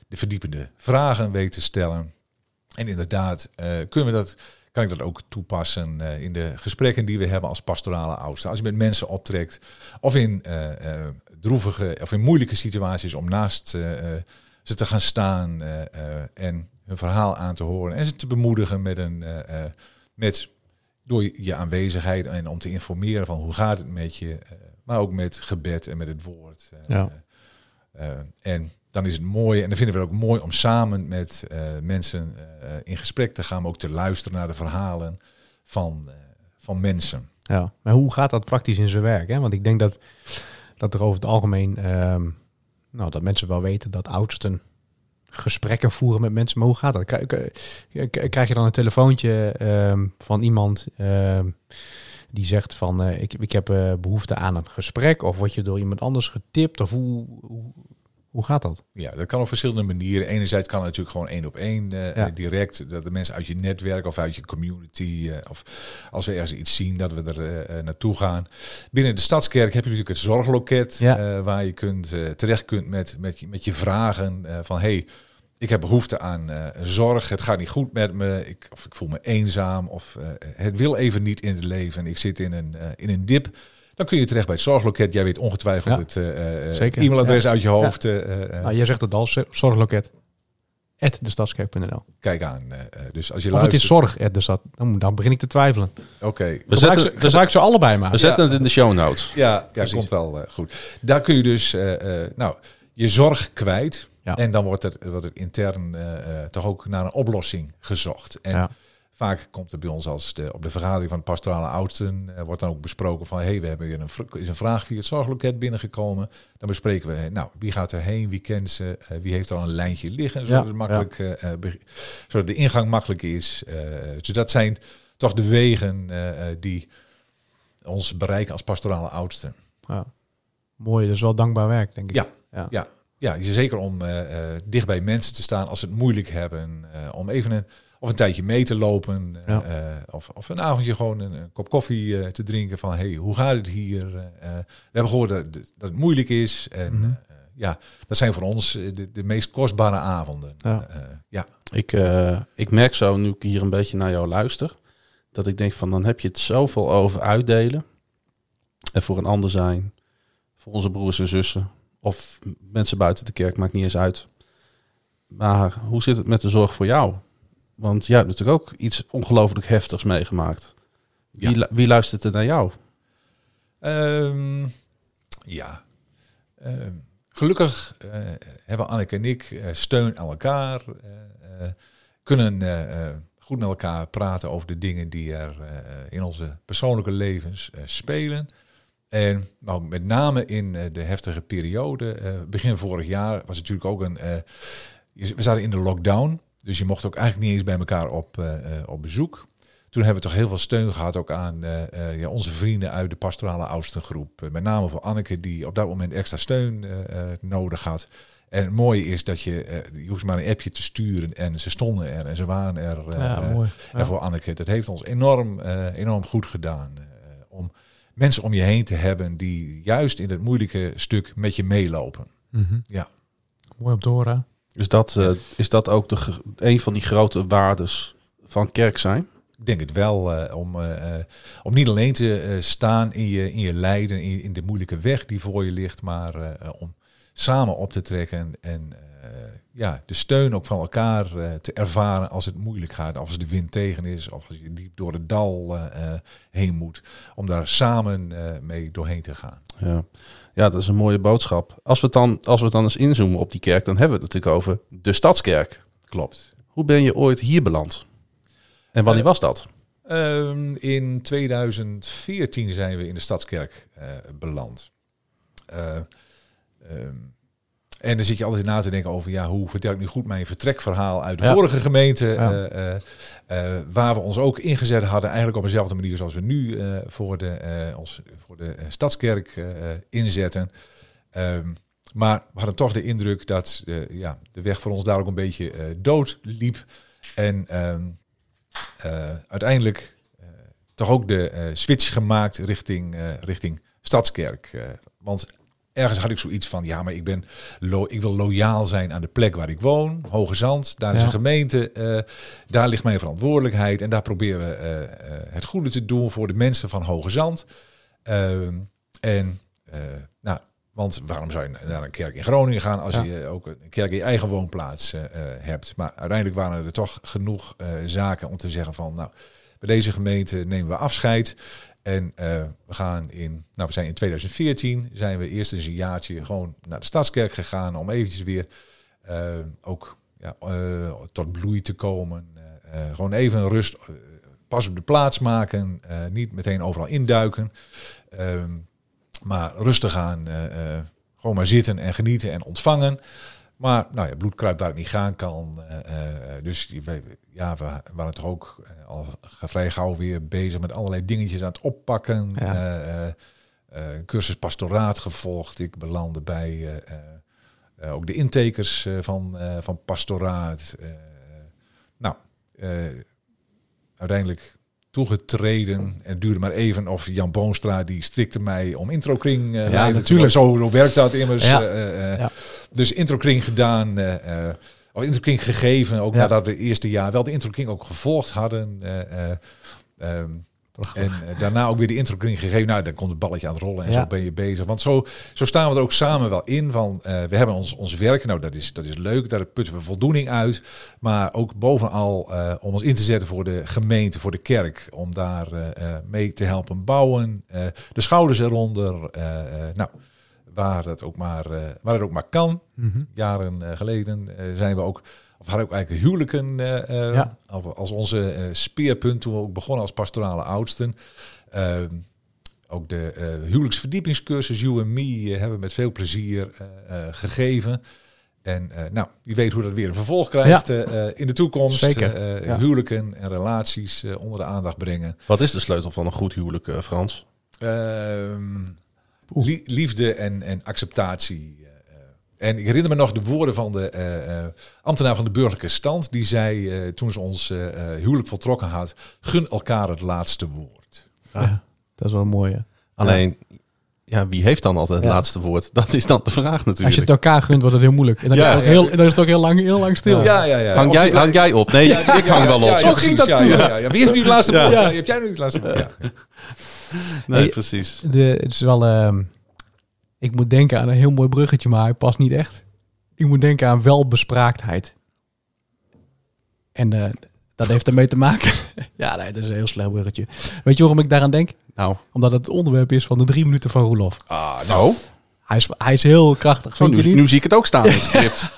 de verdiepende vragen weet te stellen. En inderdaad, eh, kunnen we dat, kan ik dat ook toepassen eh, in de gesprekken die we hebben als pastorale oudsten. Als je met mensen optrekt of in eh, droevige of in moeilijke situaties om naast ze te gaan staan en hun verhaal aan te horen en ze te bemoedigen met een met door je aanwezigheid en om te informeren van hoe gaat het met je, maar ook met gebed en met het woord. Ja. en dan is het mooi, en dan vinden we het ook mooi om samen met eh, mensen eh, in gesprek te gaan, maar ook te luisteren naar de verhalen van, eh, van mensen. Ja, maar hoe gaat dat praktisch in zijn werk? Hè? Want ik denk dat, dat er over het algemeen, ehm, nou, dat mensen wel weten dat oudsten gesprekken voeren met mensen. Maar hoe gaat dat? Krijg, je dan een telefoontje ehm, van iemand ehm, die zegt van, ik, ik heb eh, behoefte aan een gesprek? Of word je door iemand anders getipt? Of hoe, hoe, hoe gaat dat? Ja, dat kan op verschillende manieren. Enerzijds kan het natuurlijk gewoon één op één eh, Ja. direct. Dat de mensen uit je netwerk of uit je community, eh, of als we ergens iets zien, dat we er eh, naartoe gaan. Binnen de Stadskerk heb je natuurlijk het zorgloket, Ja. waar je kunt, terecht kunt met, met, je, met je vragen van hey, ik heb behoefte aan zorg, het gaat niet goed met me, ik, of ik voel me eenzaam, of het wil even niet in het leven, ik zit in een, in een dip. Dan kun je terecht bij het zorgloket. Jij weet ongetwijfeld Ja. het eh, eh, Zeker. e-mailadres Ja. uit je hoofd. eh, eh, Nou, jij zegt het al, zorgloket. at destadskerk.nl. Kijk aan. eh, eh, dus als je Of het luistert. is zorg at de stad. Dan, dan begin ik te twijfelen. Oké. We zetten, ze, we, gebruik ze allebei maar. we zetten het in de show notes. Ja, ja Precies. komt wel eh, goed. Daar kun je dus eh, eh, nou, je zorg kwijt. Ja. En dan wordt het, wordt het intern eh, eh, toch ook naar een oplossing gezocht. En Ja. Vaak komt er bij ons als de, op de vergadering van de pastorale oudsten... eh, wordt dan ook besproken van... hé, hey, we hebben weer een, is een vraag via het zorgloket binnengekomen. Dan bespreken we, nou, wie gaat er heen, wie kent ze... eh, wie heeft er al een lijntje liggen, zodat, Ja, het makkelijk, eh, zodat de ingang makkelijk is. Dus dat zijn toch de wegen die ons bereiken als pastorale oudsten. Ja. Mooi, dat is wel dankbaar werk, denk ik. Ja. ja. Ja, ja zeker om dicht bij mensen te staan als ze het moeilijk hebben. om even een, of een tijdje mee te lopen. eh, Ja. of, of een avondje gewoon een, een kop koffie eh, te drinken. Van hey, hoe gaat het hier? Eh, we hebben gehoord dat, dat het moeilijk is. En Mhm. eh, ja, dat zijn voor ons de, de meest kostbare avonden. Ja. Eh, ja. Ik, eh, ik merk zo, nu ik hier een beetje naar jou luister, dat ik denk van dan heb je het zoveel over uitdelen. En voor een ander zijn, voor onze broers en zussen, of mensen buiten de kerk, maakt niet eens uit. Maar hoe zit het met de zorg voor jou? Want jij hebt natuurlijk ook iets ongelooflijk heftigs meegemaakt. Wie, wie luistert er naar jou? Ehm, ja. Ehm, gelukkig eh, hebben Anneke en ik eh, steun aan elkaar. eh, kunnen goed met elkaar praten over de dingen die er in onze persoonlijke levens spelen. En nou, met name in de heftige periode, begin vorig jaar, was het natuurlijk ook een. we zaten in de lockdown, dus je mocht ook eigenlijk niet eens bij elkaar op, eh, eh, op bezoek. Toen hebben we toch heel veel steun gehad ook aan eh, ja, onze vrienden uit de pastorale oudstengroep. Eh, met name voor Anneke, die op dat moment extra steun nodig had. En het mooie is dat je, je hoeft maar een appje te sturen en ze stonden er en ze waren er. Ja, mooi. en Ja. voor Anneke, dat heeft ons enorm, enorm goed gedaan. om mensen om je heen te hebben die juist in het moeilijke stuk met je meelopen. Mhm. Ja. Mooi op horen. Is dat, eh, is dat ook de, een van die grote waardes van kerk zijn? Ik denk het wel, eh, om, eh, om niet alleen te staan in je, in je lijden, in, in de moeilijke weg die voor je ligt, maar om samen op te trekken en eh, ja, de steun ook van elkaar eh, te ervaren als het moeilijk gaat, als de wind tegen is, of als je diep door het dal eh, heen moet, om daar samen mee doorheen te gaan. Ja. ja, dat is een mooie boodschap. Als we, het dan, als we het dan eens inzoomen op die kerk, dan hebben we het natuurlijk over de Stadskerk. Klopt. Hoe ben je ooit hier beland? En wanneer was dat? Ehm, in 2014 zijn we in de Stadskerk beland. Eh, ehm, en dan zit je altijd na te denken over, ja, hoe vertel ik nu goed mijn vertrekverhaal uit de Ja. vorige gemeente, Ja. eh, eh, eh, waar we ons ook ingezet hadden, eigenlijk op dezelfde manier zoals we nu voor, de, ons, voor de Stadskerk inzetten. Ehm, maar we hadden toch de indruk dat ja, de weg voor ons daar ook een beetje dood liep. En ehm, eh, uiteindelijk toch ook de switch gemaakt richting, richting Stadskerk. Want ergens had ik zoiets van, ja, maar ik, ben lo ik wil loyaal zijn aan de plek waar ik woon. Hoge Zand, daar is Ja. een gemeente, eh, daar ligt mijn verantwoordelijkheid. En daar proberen we eh, eh, het goede te doen voor de mensen van Hoge Zand. Ehm, en nou, want waarom zou je naar een kerk in Groningen gaan als Ja. je ook een kerk in je eigen woonplaats hebt? Maar uiteindelijk waren er toch genoeg zaken om te zeggen van, nou, bij deze gemeente nemen we afscheid. En eh, we gaan in, nou, we zijn in 2014 zijn we eerst eens een jaartje gewoon naar de stadskerk gegaan om eventjes weer eh, ook ja, eh, tot bloei te komen. Gewoon even rust, pas op de plaats maken, niet meteen overal induiken. Ehm, maar rustig aan, gewoon maar zitten en genieten en ontvangen. Maar nou ja, bloed kruipt waar het niet gaan kan. eh, dus we- ja, we waren toch ook eh, al vrij gauw weer bezig met allerlei dingetjes aan het oppakken. Ja. Een cursus pastoraat gevolgd. Ik belandde bij ook de intakers eh, van, van pastoraat. Nou, uiteindelijk toegetreden. En het duurde maar even of Jan Boonstra die strikte mij om introkring. eh leiden. natuurlijk. Zo, zo werkt dat immers. Ja. eh, Ja. Dus introkring gedaan. of introkring gegeven. Ook Ja. nadat we het eerste jaar wel de introkring ook gevolgd hadden. eh, en eh, daarna ook weer de introkring gegeven. Nou, dan komt het balletje aan het rollen en Ja. zo ben je bezig. Want zo, zo staan we er ook samen wel in. Van, eh, we hebben ons, ons werk, nou dat is, dat is leuk, daar putten we voldoening uit. Maar ook bovenal eh, om ons in te zetten voor de gemeente, voor de kerk. Om daar mee te helpen bouwen. De schouders eronder. nou, waar het ook maar, waar het ook maar kan. Mhm. Jaren geleden zijn we ook, of hadden ook eigenlijk huwelijken eh, eh, Ja. als- als onze eh, speerpunt toen we ook begonnen als pastorale oudsten. Ehm, ook de eh, huwelijksverdiepingscursus You and Me eh, hebben we met veel plezier eh, eh, gegeven. En eh, nou, wie weet hoe dat weer een vervolg krijgt eh, eh, in de toekomst. Zeker, Eh, ja. Huwelijken en relaties onder de aandacht brengen. Wat is de sleutel van een goed huwelijk, eh, Frans? Ehm, liefde en, en acceptatie. En ik herinner me nog de woorden van de eh, eh, ambtenaar van de burgerlijke stand. Die zei eh, toen ze ons huwelijk voltrokken had: gun elkaar het laatste woord. Ja, dat is wel mooi. hè. Alleen, ja, wie heeft dan altijd het Ja. laatste woord? *laughs* Dat is dan de vraag natuurlijk. Als je het elkaar gunt, wordt het heel moeilijk. En dan, Ja, is, het heel, dan is het ook heel lang, heel lang stil. Ja, ja, ja. hang, jij, hang jij op? Nee, ik hang wel op. Ja, ja, Zo ging dat ja, ja. Wie heeft nu het laatste woord? Ja. Ja. Heb jij nu het laatste woord? Ja. Nee, Hey, precies. De, het is wel... ehm, ik moet denken aan een heel mooi bruggetje, maar hij past niet echt. Ik moet denken aan welbespraaktheid. En eh, Dat heeft ermee te maken. *laughs* ja, nee, dat is een heel slecht bruggetje. Weet je waarom ik daaraan denk? Nou, Omdat het onderwerp is van de drie minuten van Roelof. Ah, nou, nou Hij is, hij is heel krachtig, je nu, nu zie ik het ook staan in het script. *laughs*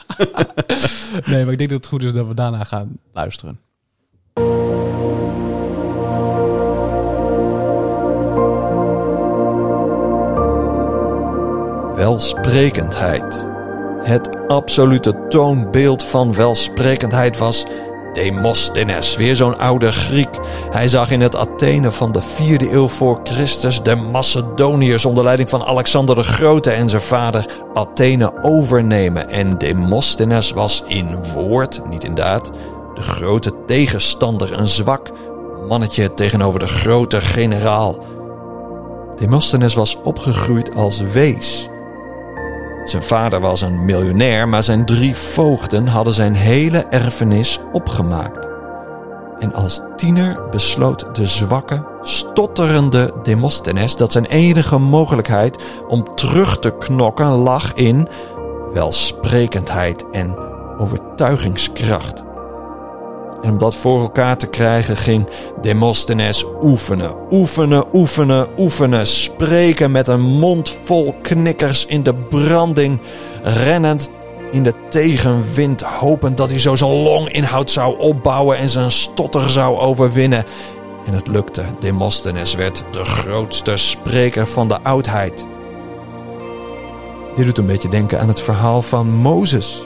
Nee, maar ik denk dat het goed is dat we daarna gaan luisteren. Welsprekendheid. Het absolute toonbeeld van welsprekendheid was Demosthenes, weer zo'n oude Griek. Hij zag in het Athene van de vierde eeuw voor Christus de Macedoniërs onder leiding van Alexander de Grote en zijn vader Athene overnemen. En Demosthenes was in woord, niet in daad, de grote tegenstander, een zwak mannetje tegenover de grote generaal. Demosthenes was opgegroeid als wees. Zijn vader was een miljonair, maar zijn drie voogden hadden zijn hele erfenis opgemaakt. En als tiener besloot de zwakke, stotterende Demosthenes dat zijn enige mogelijkheid om terug te knokken lag in welsprekendheid en overtuigingskracht. En om dat voor elkaar te krijgen ging Demosthenes oefenen, oefenen, oefenen, oefenen. Spreken met een mond vol knikkers in de branding, rennend in de tegenwind, hopend dat hij zo zijn longinhoud zou opbouwen en zijn stotter zou overwinnen. En het lukte. Demosthenes werd de grootste spreker van de oudheid. Dit doet een beetje denken aan het verhaal van Mozes.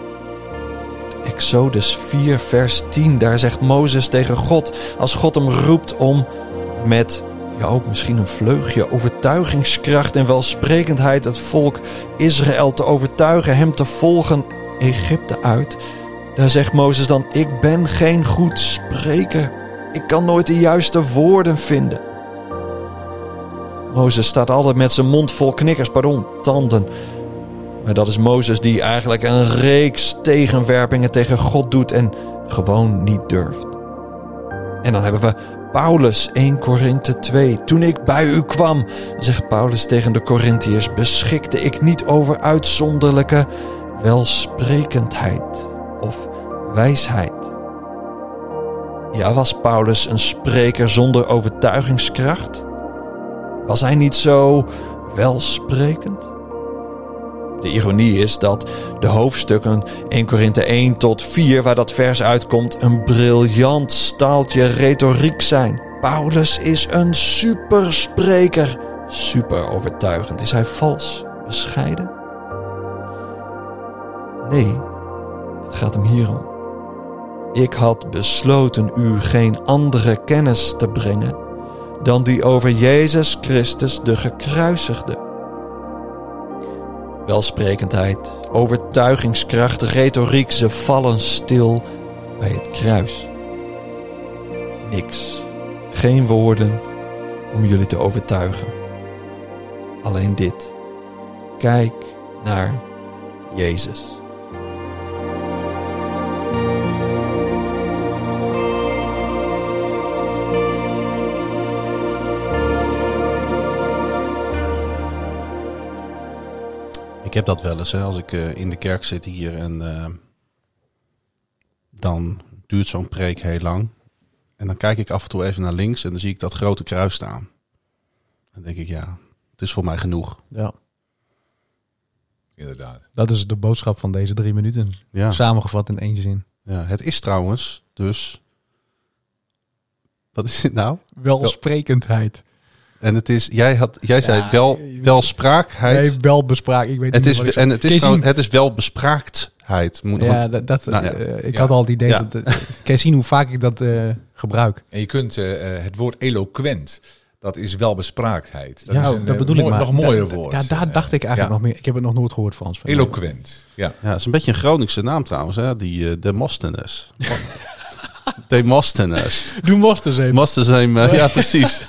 Exodus 4, vers 10. Daar zegt Mozes tegen God, als God hem roept om met ja, ook misschien een vleugje overtuigingskracht en welsprekendheid het volk Israël te overtuigen, hem te volgen Egypte uit. Daar zegt Mozes dan: Ik ben geen goed spreker. Ik kan nooit de juiste woorden vinden. Mozes staat altijd met zijn mond vol knikkers, pardon, tanden. Maar dat is Mozes die eigenlijk een reeks tegenwerpingen tegen God doet en gewoon niet durft. En dan hebben we Paulus 1 Korinthe 2. Toen ik bij u kwam, zegt Paulus tegen de Corinthiërs, beschikte ik niet over uitzonderlijke welsprekendheid of wijsheid. Ja, was Paulus een spreker zonder overtuigingskracht? Was hij niet zo welsprekend? De ironie is dat de hoofdstukken 1 Korinthe 1 tot 4, waar dat vers uitkomt, een briljant staaltje retoriek zijn. Paulus is een superspreker. Super overtuigend. Is hij vals? Bescheiden? Nee, het gaat hem hierom. Ik had besloten u geen andere kennis te brengen dan die over Jezus Christus de gekruisigde. Welsprekendheid, overtuigingskracht, retoriek, ze vallen stil bij het kruis. Niks, geen woorden om jullie te overtuigen. Alleen dit. Kijk naar Jezus. Ik heb dat wel eens, hè, als ik eh, in de kerk zit hier en eh, dan duurt zo'n preek heel lang. En dan kijk ik af en toe even naar links en dan zie ik dat grote kruis staan. Dan denk ik, ja, het is voor mij genoeg. Ja, inderdaad. dat is de boodschap van deze drie minuten. Ja, Samengevat in één zin. ja het is trouwens dus... Wat is het nou? Welsprekendheid. En het is, jij, had, jij zei Ja, wel, welspraakheid. Nee, wel bespraak. Ik weet het niet is, wat ik en het is, zien- het is wel bespraaktheid. Moet, Ja, want- dat, dat, nou ja. eh, ik Ja. had al het idee Ja. dat... eh, kan je zien hoe vaak ik dat eh, gebruik? En je kunt het woord eloquent, dat is welbespraaktheid. Dat ja, is een, dat bedoel ik maar. Nog mooier Da- woord. Ja, daar dacht ik eigenlijk ja. nog meer. Ik heb het nog nooit gehoord, Frans. van. Eloquent, ja. Ja, het is een beetje een Groningse naam trouwens, hè? die uh, Demosthenes. *laughs* Demosthenes. Doe most eens even. Demosthenes, uh, ja *laughs* precies.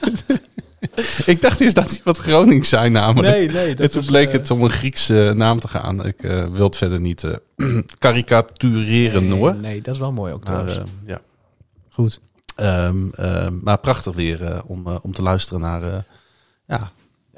*laughs* ik dacht eerst dat hij wat Gronings zijn namelijk. Nee, nee. en toen bleek het om een Griekse naam te gaan. Ik uh, wil het verder niet *clears throat* uh, karikatureren nee, hoor. Nee, dat is wel mooi ook Maar, trouwens. ja. Goed. Um, uh, maar prachtig weer om, om te luisteren naar ja,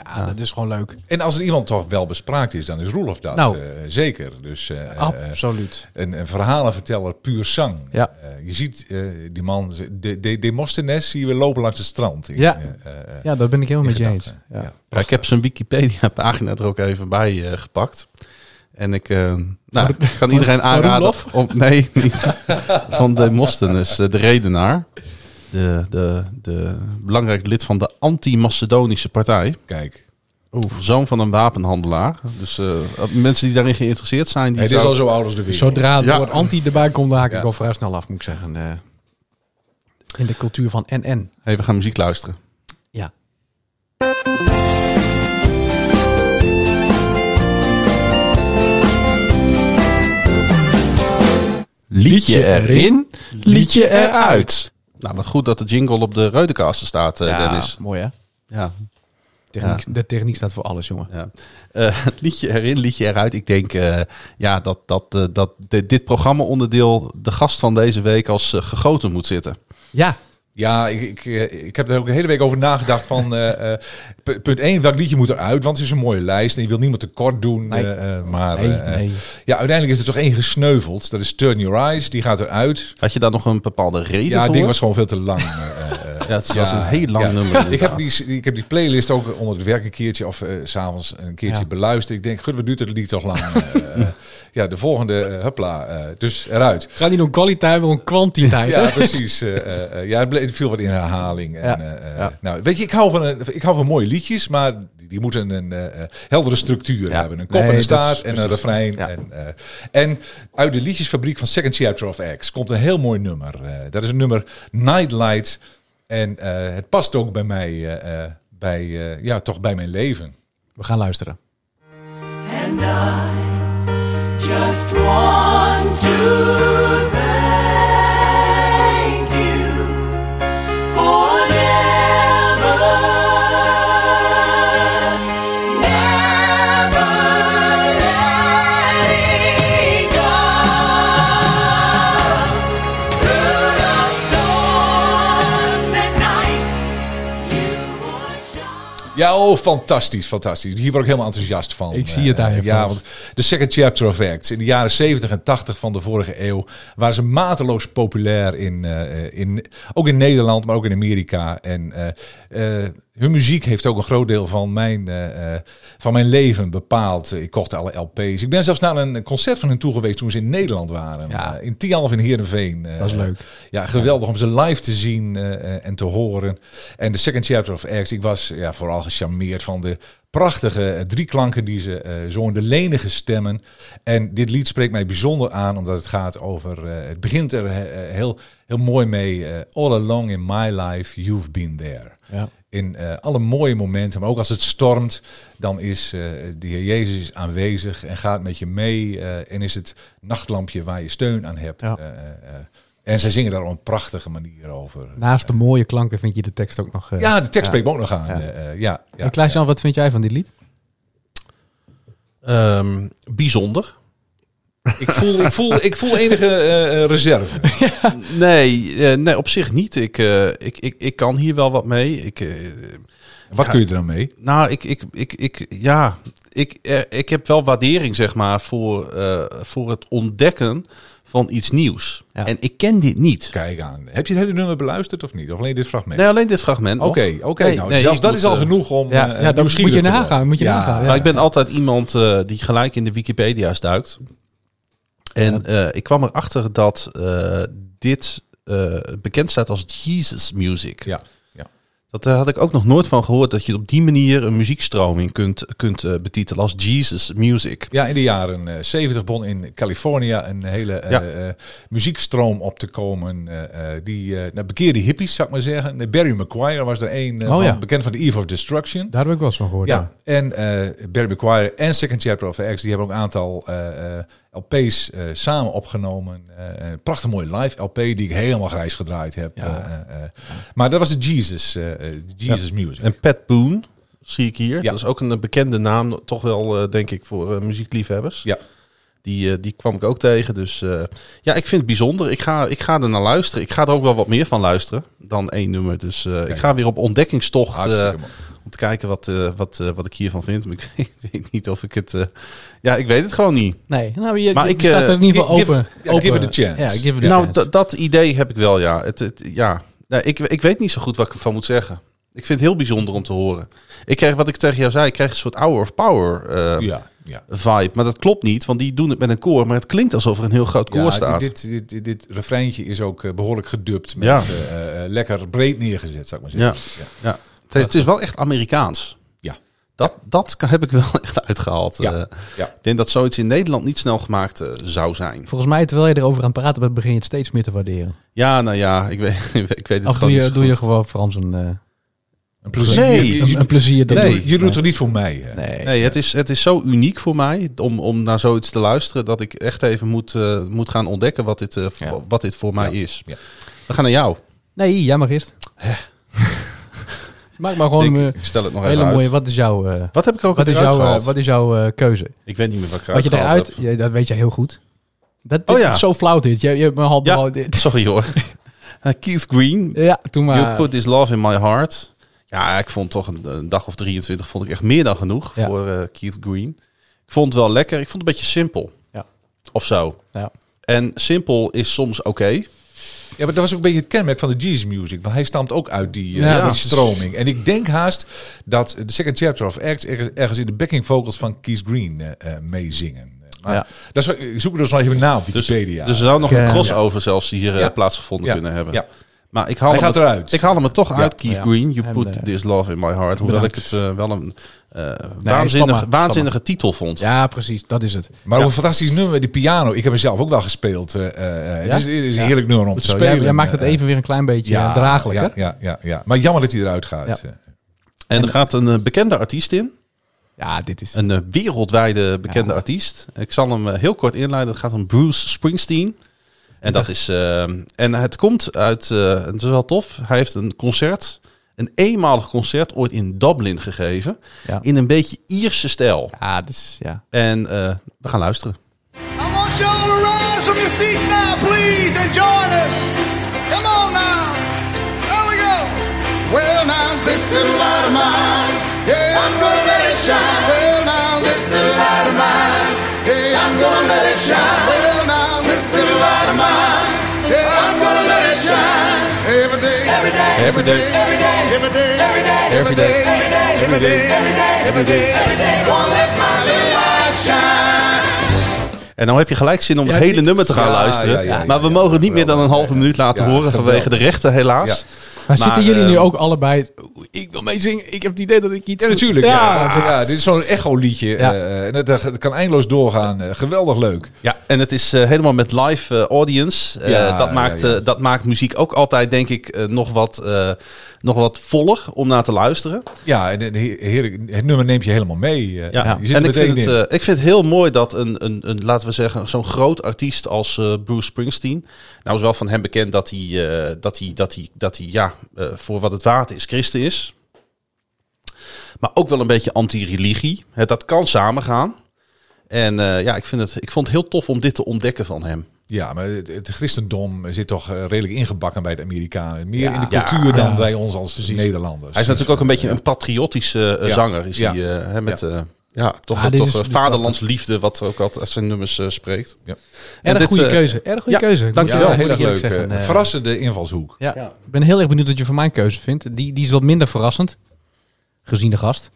Ja, dat is gewoon leuk. En als er iemand toch wel bespraakt is, dan is Roelof dat. Nou. eh, zeker. Dus eh, eh, Absoluut. een, een verhalenverteller puur zang. Ja. Eh, je ziet eh, die man, de, de, Demosthenes zien we lopen langs het strand. In, Ja. eh, eh, Ja, dat ben ik helemaal met je eens. Ja. Ja. Ik heb zijn Wikipedia-pagina er ook even bij eh, gepakt. En ik eh, nou, ik kan iedereen aanraden. Om, nee, niet. Van Demosthenes, de redenaar. De, de, de belangrijk lid van de anti-Macedonische partij. Kijk. Zoon van een wapenhandelaar. Dus eh, mensen die daarin geïnteresseerd zijn. Die Het is al zo oud als de wereld. Zodra het Ja. woord anti erbij komt, dan haak ik Ja. al vrij snel af, moet ik zeggen. Eh, in de cultuur van NN. Hey, we gaan muziek luisteren. Ja. Liedje erin, liedje eruit. Nou, wat goed dat de jingle op de Reudecaster staat, eh, Dennis. mooi hè? Ja, Techniek, De techniek staat voor alles, jongen. ja. Eh, *laughs* het liedje erin, liedje eruit. Ik denk eh, ja, dat, dat, dat di- dit programma-onderdeel de gast van deze week als gegoten moet zitten. Ja, Ja, ik, ik, eh, ik heb er ook de hele week over nagedacht van... *laughs* eh, eh, pu- punt 1, welk liedje moet eruit? Want het is een mooie lijst en je wil niemand tekort doen. Nee. maar nee, eh, nee. ja, uiteindelijk is er toch één gesneuveld. Dat is Turn Your Eyes, die gaat eruit. Had je daar nog een bepaalde reden Ja, voor? het ding was gewoon veel te lang. eh, eh, *laughs* ja, het was ja, een heel lang ja. nummer. Ik heb, die, ik heb die playlist ook onder het werk een keertje of s s'avonds een keertje Ja. beluisterd. Ik denk, goed, wat duurt het lied toch lang? *laughs* Ja, de volgende, eh, hupla, eh, dus eruit. Gaat niet om kwaliteit, maar om kwantiteit. *laughs* Ja, hè? precies. eh, ja, het viel wat in herhaling. En, Ja, eh, eh, ja. Nou, weet je, ik hou van, een, ik hou van mooie liedjes, maar die, die moeten een eh, eh, heldere structuur Ja. hebben. Een kop Nee, en een staart en een refrein. Ja. En, eh, en uit de liedjesfabriek van Second Chapter of X komt een heel mooi nummer. Eh, dat is een nummer Nightlight. En eh, het past ook bij mij, eh, eh, bij, eh, ja, toch bij mijn leven. We gaan luisteren. And I just want to Ja, oh, fantastisch, fantastisch. Hier word ik helemaal enthousiast van. Ik zie het je, Eh, Ja, want de Second Chapter of Acts. In de jaren 70 en 80 van de vorige eeuw waren ze mateloos populair in, eh, in ook in Nederland, maar ook in Amerika. En eh, eh, hun muziek heeft ook een groot deel van mijn, eh, eh, van mijn leven bepaald. Ik kocht alle LP's. Ik ben zelfs naar een concert van hen toe geweest toen ze in Nederland waren. Ja. Eh, in Tialf in Heerenveen. Dat is leuk. ja, geweldig om ze live te zien en te horen. En de Second Chapter of X, ik was ja, vooral gecharmeerd van de prachtige drie klanken die ze eh, zo in de lenige stemmen. En dit lied spreekt mij bijzonder aan, omdat het gaat over... het begint er heel, heel mooi mee. All along in my life, you've been there. Ja. In eh, alle mooie momenten, maar ook als het stormt, dan is eh, de Heer Jezus aanwezig en gaat met je mee. eh, en is het nachtlampje waar je steun aan hebt. Ja. Eh, eh, eh. en zij zingen daar op een prachtige manier over. Naast de mooie klanken vind je de tekst ook nog... eh, Ja, de tekst ja. spreekt me ook nog aan. Ja. ja, ja, en Klaas-Jan, wat vind jij van dit lied? Ehm, bijzonder. Ik, voel, ik, voel, ik voel enige eh, eh, reserve. *laughs* Nee, eh, nee, op zich niet. Ik, eh, ik, ik, ik kan hier wel wat mee. Ik, eh, Wat Ja. kun je er dan mee? nou, ik, ik, ik, ik, ja, ik, eh, ik heb wel waardering, zeg maar, voor, eh, voor het ontdekken van iets nieuws. Ja. En ik ken dit niet. Kijk aan. Heb je het hele nummer beluisterd of niet? Of alleen dit fragment? Nee, alleen dit fragment. Oké, oké. Nee, nou, nee, zelfs dat moet, is al genoeg om. Ja, eh, ja, moet je nagaan, moet je nagaan, ja. Maar ik ben altijd iemand eh, die gelijk in de Wikipedia's duikt. En eh, ik kwam erachter dat eh, dit eh, bekend staat als Jesus Music. Ja, ja. Dat had ik ook nog nooit van gehoord, dat je op die manier een muziekstroming kunt, kunt betitelen als Jesus Music. Ja, in de jaren eh, 70 begon in Californië een hele Ja. muziekstroom op te komen. die nou, bekeerde hippies, zou ik maar zeggen. Barry McGuire was er een, Oh, ja. bekend van de Eve of Destruction. Daar heb ik wel eens van gehoord. Ja, en Barry McGuire en Second Chapter of X, die hebben ook een aantal LP's eh, samen opgenomen. Een prachtig mooie live LP die ik helemaal grijs gedraaid heb. Ja. Eh. Maar dat was de Jesus, Jesus Music. En Pat Boone zie ik hier. Ja. Dat is ook een bekende naam, toch wel denk ik voor muziekliefhebbers. Ja. Die, eh, die kwam ik ook tegen. Dus eh, ja, ik vind het bijzonder. Ik ga, ik ga er naar luisteren. Ik ga er ook wel wat meer van luisteren dan één nummer. Dus eh, ik ga weer op ontdekkingstocht eh, om te kijken wat, eh, wat, eh, wat ik hiervan vind. Maar ik weet, *laughs* weet niet of ik het... ja, ik weet het gewoon niet. Nee, nou, je, Maar je ik, staat er in ieder geval give- open. give it a chance. Ja, give it a nou, chance. dat idee heb ik wel, ja. Het, het, ja. Ik, ik weet niet zo goed wat ik ervan moet zeggen. Ik vind het heel bijzonder om te horen. Ik kreeg, wat ik tegen jou zei, ik kreeg een soort Hour of Power eh, Ja, ja. vibe. Maar dat klopt niet, want die doen het met een koor. Maar het klinkt alsof er een heel groot koor Ja, staat. dit, dit, dit, dit refreintje is ook eh, behoorlijk gedubt. Met, Ja. eh, eh, lekker breed neergezet, zou ik maar Ja. zeggen. ja. Het, is, het is wel echt Amerikaans. Ja. Dat, dat kan- heb ik wel *laughs* echt uitgehaald. Ja. Ja. Ik denk dat zoiets in Nederland niet snel gemaakt zou zijn. Volgens mij, terwijl je erover aan het praten bent, begin je het steeds meer te waarderen. Ja, nou ja, ik weet, *laughs* ik weet het Of gewoon doe niet je, doe je gewoon Frans een, eh, Een plezier. Nee, je, een, je- een plezier. Dat Nee. doe je doet het niet voor mij. Hè? Nee. Nee, het is, het is zo uniek voor mij om, om naar zoiets te luisteren dat ik echt even moet, eh, moet gaan ontdekken wat dit, eh, voor- Ja. wat dit voor mij Ja. is. Ja. We gaan naar jou. Nee, jij mag eerst. *laughs* Maak maar gewoon ik, een ik stel het nog hele even uit. mooie. Wat is jouw, eh, Wat heb ik ook wat is jouw, eh, wat is jouw eh, keuze? Ik weet niet meer wat ik Wat je eruit, dat weet je heel goed. Dat, Oh ja. is zo flauw dit. Je, je hebt me al Ja, al dit. sorry hoor. *laughs* Eh, Keith Green, Ja, toen You. Put This Love In My Heart. Ja, ik vond toch een, een dag of 23 vond ik echt meer dan genoeg Ja. voor eh, Keith Green. Ik vond het wel lekker. Ik vond het een beetje simpel. Ja. Of zo. Ja. En simpel is soms oké. Ja, maar dat was ook een beetje het kenmerk van de Jesus music. Want hij stamt ook uit die, eh, die stroming. En ik denk haast dat de second chapter of Acts ergens, ergens in de backing vocals van Keith Green eh, eh, meezingen. Maar Ja. dat ik zoek er dus nog even na op Wikipedia. Dus er zou nog een crossover zelfs hier Ja. plaatsgevonden Ja. kunnen hebben. Ja. Maar ik haal, Hij hem gaat er- eruit. ik haal hem er toch uit, Keith Ja. Green. You En, Put eh, This Love In My Heart. Hoewel bedankt. ik het eh, wel een eh, waanzinnig, waanzinnige titel vond. Ja, precies. Dat is het. Maar ook een fantastisch nummer, die piano. Ik heb hem zelf ook wel gespeeld. eh, eh, Ja? Het is, het is een Ja. heerlijk nummer om te zo. spelen. Jij, jij maakt het even weer een klein beetje ja, ja, draaglijker. Ja, ja, ja, ja. Maar jammer dat hij eruit gaat. Ja. Eh, En er gaat een bekende artiest in. Ja, dit is... Een wereldwijde bekende Ja. artiest. Ik zal hem heel kort inleiden. Het gaat om Bruce Springsteen. En dat is. eh, en het komt uit. eh, het is wel tof. Hij heeft een concert. Een eenmalig concert ooit in Dublin gegeven. Ja. In een beetje Ierse stijl. Ja, dus ja. En eh, we gaan luisteren. I want y'all to rise from your seats now, please, and join us. Come on now. There we go. Well, now, this is a light of mine. Yeah, I'm gonna let it shine. Well, now, this is a light of mine. Yeah, I'm gonna let it shine. every day, every day, every day, every day, every day, every day, let my little light shine. En dan heb je gelijk zin om het hele nummer te gaan luisteren. maar we mogen niet meer dan een halve minuut laten horen vanwege de rechten helaas. Maar, Maar, zitten jullie nu ook allebei... Ik wil meezingen. Ik heb het idee dat ik iets... Ja, natuurlijk. Ja, Ja, ja, dit is zo'n echo-liedje. Ja. eh, en het, het kan eindeloos doorgaan. Eh, geweldig leuk. Ja, en het is eh, helemaal met live audience. Eh, Ja, dat, maakt, ja, ja. dat maakt muziek ook altijd, denk ik, nog, wat, eh, nog wat voller om naar te luisteren. Ja, en, heerlijk. Het nummer neemt je helemaal mee. Ja. Je zit en ik vind, het, ik vind het heel mooi dat een, een, een laten we zeggen, zo'n groot artiest als Bruce Springsteen. Nou is wel van hem bekend dat hij, eh, dat hij, dat hij, dat hij ja, voor wat het waard is, christen is. Maar ook wel een beetje anti-religie. Hè, Dat kan samengaan. En eh, ja, ik, vind het, ik vond het heel tof om dit te ontdekken van hem. Ja, maar het, het christendom zit toch eh, redelijk ingebakken bij de Amerikanen. Meer Ja. in de Ja. cultuur dan Ja. bij ons als Nederlanders. Hij is natuurlijk ook een beetje een patriotische eh, Ja. zanger. Is Ja. hij, eh, hè, met Ja. toch, Ah, toch is- eh, vaderlandsliefde, wat ook altijd uit zijn nummers eh, spreekt. Ja. En Erg dit, goede eh, keuze. Erg goede ja, keuze. Ik dankjewel. heel erg leuk. zeggen. verrassende invalshoek. Ja. Ik ben heel erg benieuwd wat je van mijn keuze vindt. Die, die is wat minder verrassend. Gezien de gast.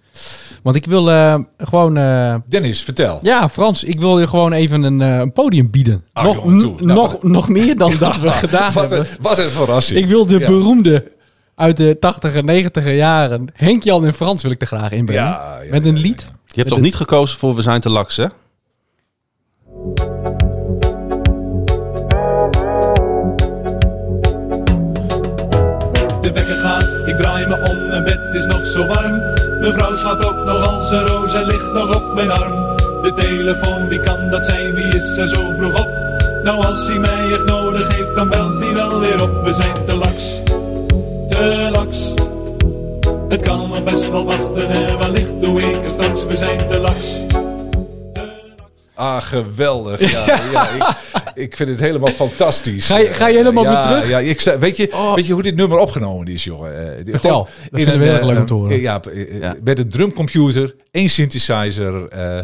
Want ik wil eh, gewoon... eh, Dennis, vertel. ja, Frans, ik wil je gewoon even een, eh, een podium bieden. Ah, nog, jongen, toe. n- Nou, nog, nog meer dan *laughs* dat we gedaan Wat hebben. een, wat een verrassing. Ik wil de Ja. beroemde uit de 80er, 90er jaren. Henk Jan en Frans wil ik er graag inbrengen. Ja, ja, Met een ja, ja, lied. Je hebt toch niet gekozen voor We zijn te laks, hè? De wekker gaat, ik draai me om, mijn bed is nog zo warm. Mijn vrouw slaapt ook nog als een roos en ligt nog op mijn arm. De telefoon, wie kan dat zijn, wie is er zo vroeg op? Nou, als hij mij echt nodig heeft, dan belt hij wel weer op. We zijn te laks, te laks. Het kan nog best wel wachten en wellicht doe ik er straks. We zijn te laks. Ah, geweldig. Ja, *laughs* ja, ik, ik vind het helemaal fantastisch. Ga je- ga je helemaal ja, weer terug? Ja, ik, weet, je, Oh. weet je hoe dit nummer opgenomen is, jongen? Eh, Vertel. Dat vinden we heel erg leuk om te horen. Ja, eh, Ja. met een drumcomputer, één synthesizer eh,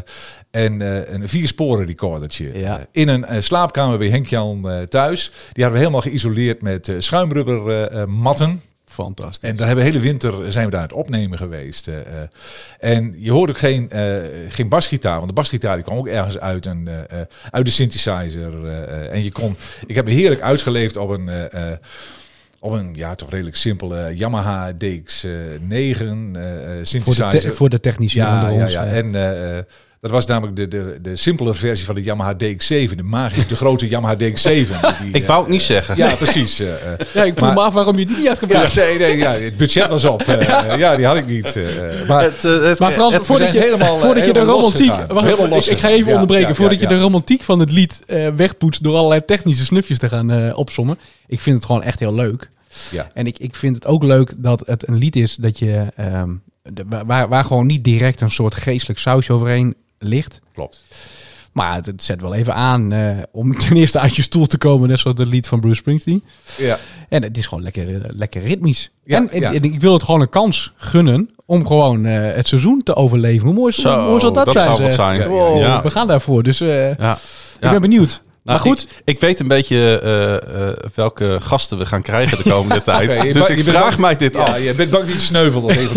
en eh, een vier sporen recordertje. Ja. Eh, in een eh, slaapkamer bij Henk-Jan eh, thuis. Die hadden we helemaal geïsoleerd met eh, eh, eh. Fantastisch. En daar hebben we de hele winter zijn we daar aan het opnemen geweest. eh, eh. en je hoort ook geen, eh, geen basgitaar, want de basgitaar die kwam ook ergens uit, een, eh, eh, uit de synthesizer. eh, eh. en je kon, ik heb me heerlijk uitgeleefd op een, eh, eh, op een ja, toch redelijk simpele Yamaha DX9 eh voor, de synthesizer. te- voor de technici ja, ja, ja. eh. En eh, eh, dat was namelijk de, de, de simpele versie van de Yamaha DX7, de magische, de grote Yamaha DX7. Die, *laughs* Ik eh, wou het niet zeggen. ja, precies. eh, eh. ja, ik vroeg maar- me af waarom je die niet had Ja, gebruikt. nee, nee, ja, het budget was op. Eh, ja, die had ik niet. eh, eh, maar Het, eh, het- Maar Frans, het- voordat je, helemaal, eh, voordat je de romantiek... Wacht ik, ik ga even Ja, onderbreken. ja, voordat ja, je ja. de romantiek van het lied eh, wegpoetst door allerlei technische snufjes te gaan eh, opsommen. Ik vind het gewoon echt heel leuk. Ja. En ik, ik vind het ook leuk dat het een lied is dat je, ehm, de- waar, waar gewoon niet direct een soort geestelijk sausje overheen ligt. Klopt. Maar het, zet wel even aan eh, om *laughs* ten eerste uit je stoel te komen. Net zoals het lied van Bruce Springsteen. Ja. En het is gewoon lekker, eh, lekker ritmisch. Ja, en, en- ja. en ik wil het gewoon een kans gunnen om gewoon eh, het seizoen te overleven. Hoe mooi, Zo, hoe mooi zal dat, dat zijn? zou zijn. Wow, Ja. We gaan daarvoor. Dus Ja. ik ben benieuwd. Nou, maar goed, ik, ik weet een beetje eh, eh, welke gasten we gaan krijgen de komende *laughs* tijd. Dus ik vraag bang- mij dit Ja, af. je bent bang de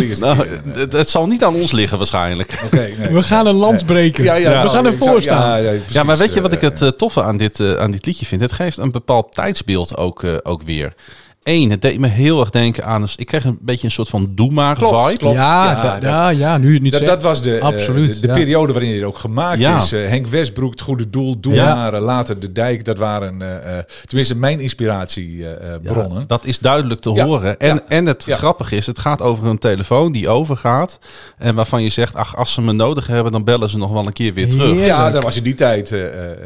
eerste Nou, het, het zal niet aan ons liggen waarschijnlijk. Oké, nee. *laughs* we gaan een lans breken. Ja, ja, we gaan ervoor staan. Ja, ja, precies, Ja, maar weet je wat ik eh, het eh, toffe aan dit, eh, aan dit liedje vind? Het geeft een bepaald tijdsbeeld ook, eh, ook weer. Eén, het deed me heel erg denken aan... Een, ik kreeg een beetje een soort van doe maar Klopt, vibe. klopt. Ja, Ja, da- dat- ja, ja, nu niet Dat, dat was de, eh, Absoluut, de, de ja. periode waarin dit ook gemaakt Ja. is. Eh, Henk Westbroek, Het Goede Doel, Doe Ja. maar, eh, later De Dijk. Dat waren eh, eh, tenminste mijn inspiratiebronnen. Ja, dat is duidelijk te Ja, horen. En, ja. en het Ja. grappige is, het gaat over een telefoon die overgaat. En waarvan je zegt, ach, als ze me nodig hebben, dan bellen ze nog wel een keer weer terug. Heerlijk. ja, dat was in die tijd. eh, eh, eh,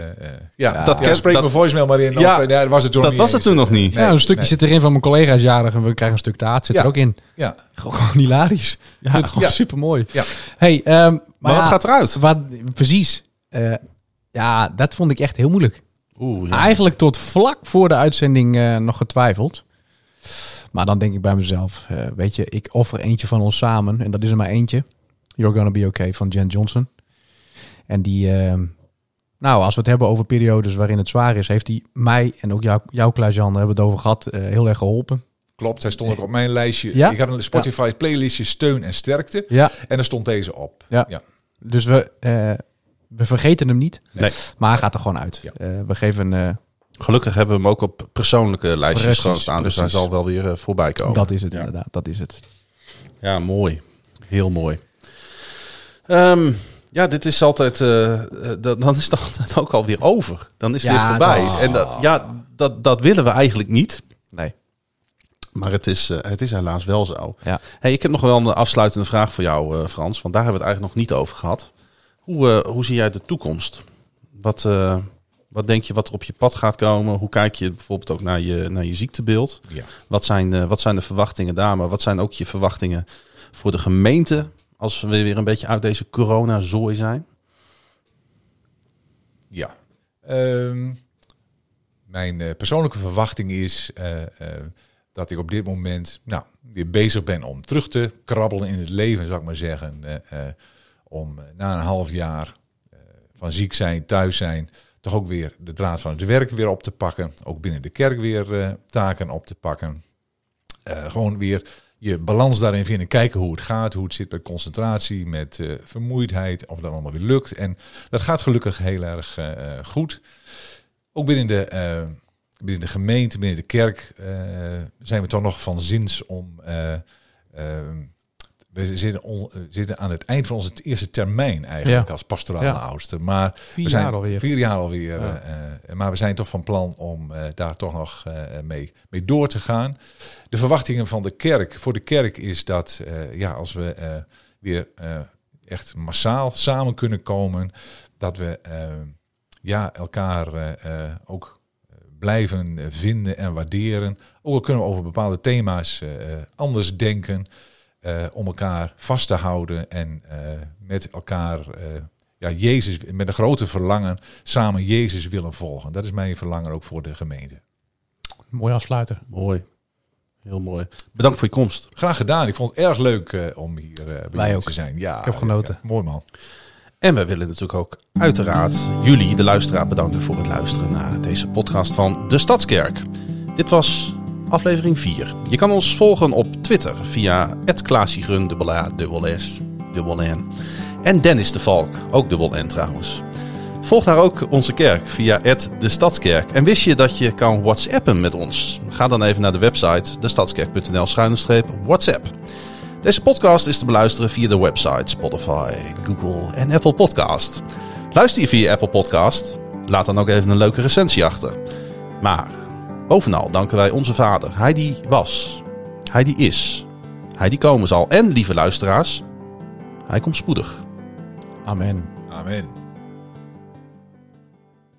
ja, Ja. dat ken- spreek mijn voicemail maar in. Ja, of, nee, dat was het toen dat nog was het toen nog niet. Nee, ja, een stukje nee. zit erin van mijn collega's jarig en we krijgen een stuk taart. Zit Ja. er ook in. Ja. Gewoon, hilarisch. Ja, het is gewoon super mooi. Ja. Hey, ehm, maar, Maar wat gaat eruit? Wat, precies. Eh, ja, dat vond ik echt heel moeilijk. Oeh. Eigenlijk tot vlak voor de uitzending eh, nog getwijfeld. Maar dan denk ik bij mezelf, eh, weet je, ik offer eentje van ons samen. En dat is er maar eentje. You're Gonna Be Okay van Jen Johnson. En die, eh, nou, als we het hebben over periodes waarin het zwaar is, heeft hij mij en ook jou, jou Klaas-Jan, daar hebben we het over gehad, eh, heel erg geholpen. Klopt, hij stond ook op mijn lijstje. Ja? Ik had een Spotify playlistje steun en sterkte. Ja, En daar stond deze op. Ja. ja. dus we, eh, we vergeten hem niet. Nee. Maar hij gaat er gewoon uit. Ja. Eh, we geven, eh, Gelukkig hebben we hem ook op persoonlijke lijstjes Precies, gewoon staan. Dus hij zal wel weer voorbij komen. dat is het Ja. inderdaad, dat is het. Ja, mooi. Heel mooi. Ehm, ja, dit is altijd... eh, eh, dan dan is het *laughs* altijd ook alweer over. Dan is het Ja, weer voorbij. dat- En dat, ja, dat, dat willen we eigenlijk niet. Nee. Maar het is, eh, het is helaas wel zo. Ja. Hey, ik heb nog wel een afsluitende vraag voor jou, Frans. Want daar hebben we het eigenlijk nog niet over gehad. Hoe, hoe zie jij de toekomst? Wat, wat denk je wat er op je pad gaat komen? Hoe kijk je bijvoorbeeld ook naar je, naar je ziektebeeld? Ja. Wat, zijn, wat zijn de verwachtingen daar? Maar wat zijn ook je verwachtingen voor de gemeente... als we weer een beetje uit deze corona-zooi zijn? Ja. Ehm, mijn eh, persoonlijke verwachting is eh, eh, dat ik op dit moment nou, weer bezig ben om terug te krabbelen in het leven, zou ik maar zeggen. Om na een half jaar van ziek zijn, thuis zijn, toch ook weer de draad van het werk weer op te pakken. Ook binnen de kerk weer taken op te pakken. Gewoon weer je balans daarin vinden. Kijken hoe het gaat, hoe het zit met concentratie, met eh, vermoeidheid, of dat allemaal weer lukt. En dat gaat gelukkig heel erg eh, eh, goed. Ook binnen de, binnen de gemeente, binnen de kerk zijn we toch nog van zins om. We zitten, on- eh, zitten aan het eind van onze eerste termijn eigenlijk Ja. als pastorale Ja. oudste. Maar Vier we zijn jaar alweer. Vier jaar alweer. Ja. eh, eh, maar we zijn toch van plan om daar toch nog mee, mee door te gaan. De verwachtingen van de kerk, voor de kerk is dat ja, als we weer echt massaal samen kunnen komen, dat we ja, elkaar ook blijven vinden en waarderen. Ook al kunnen we over bepaalde thema's anders denken, eh, om elkaar vast te houden en eh, met elkaar eh, ja, Jezus, met een grote verlangen, samen Jezus willen volgen. Dat is mijn verlangen ook voor de gemeente. Mooi afsluiter. Mooi. Heel mooi. Bedankt voor je komst. Graag gedaan. Ik vond het erg leuk eh, om hier bij te zijn. Ja, Ik heb genoten. ja, mooi man. En we willen natuurlijk ook uiteraard jullie, de luisteraar, bedanken voor het luisteren naar deze podcast van De Stadskerk. Dit was aflevering 4. Je kan ons volgen op Twitter via @klaasiegrun, dubbel S, dubbel N. En Dennis de Valk, ook dubbel N trouwens. Volg daar ook onze kerk via de Stadskerk. En wist je dat je kan whatsappen met ons? Ga dan even naar de website destadskerk.nl schuine WhatsApp. Deze podcast is te beluisteren via de website, Spotify, Google en Apple Podcast. Luister je via Apple Podcast? Laat dan ook even een leuke recensie achter. Maar bovenal danken wij onze Vader. Hij die was, hij die is, hij die komen zal. En lieve luisteraars, hij komt spoedig. Amen. Amen.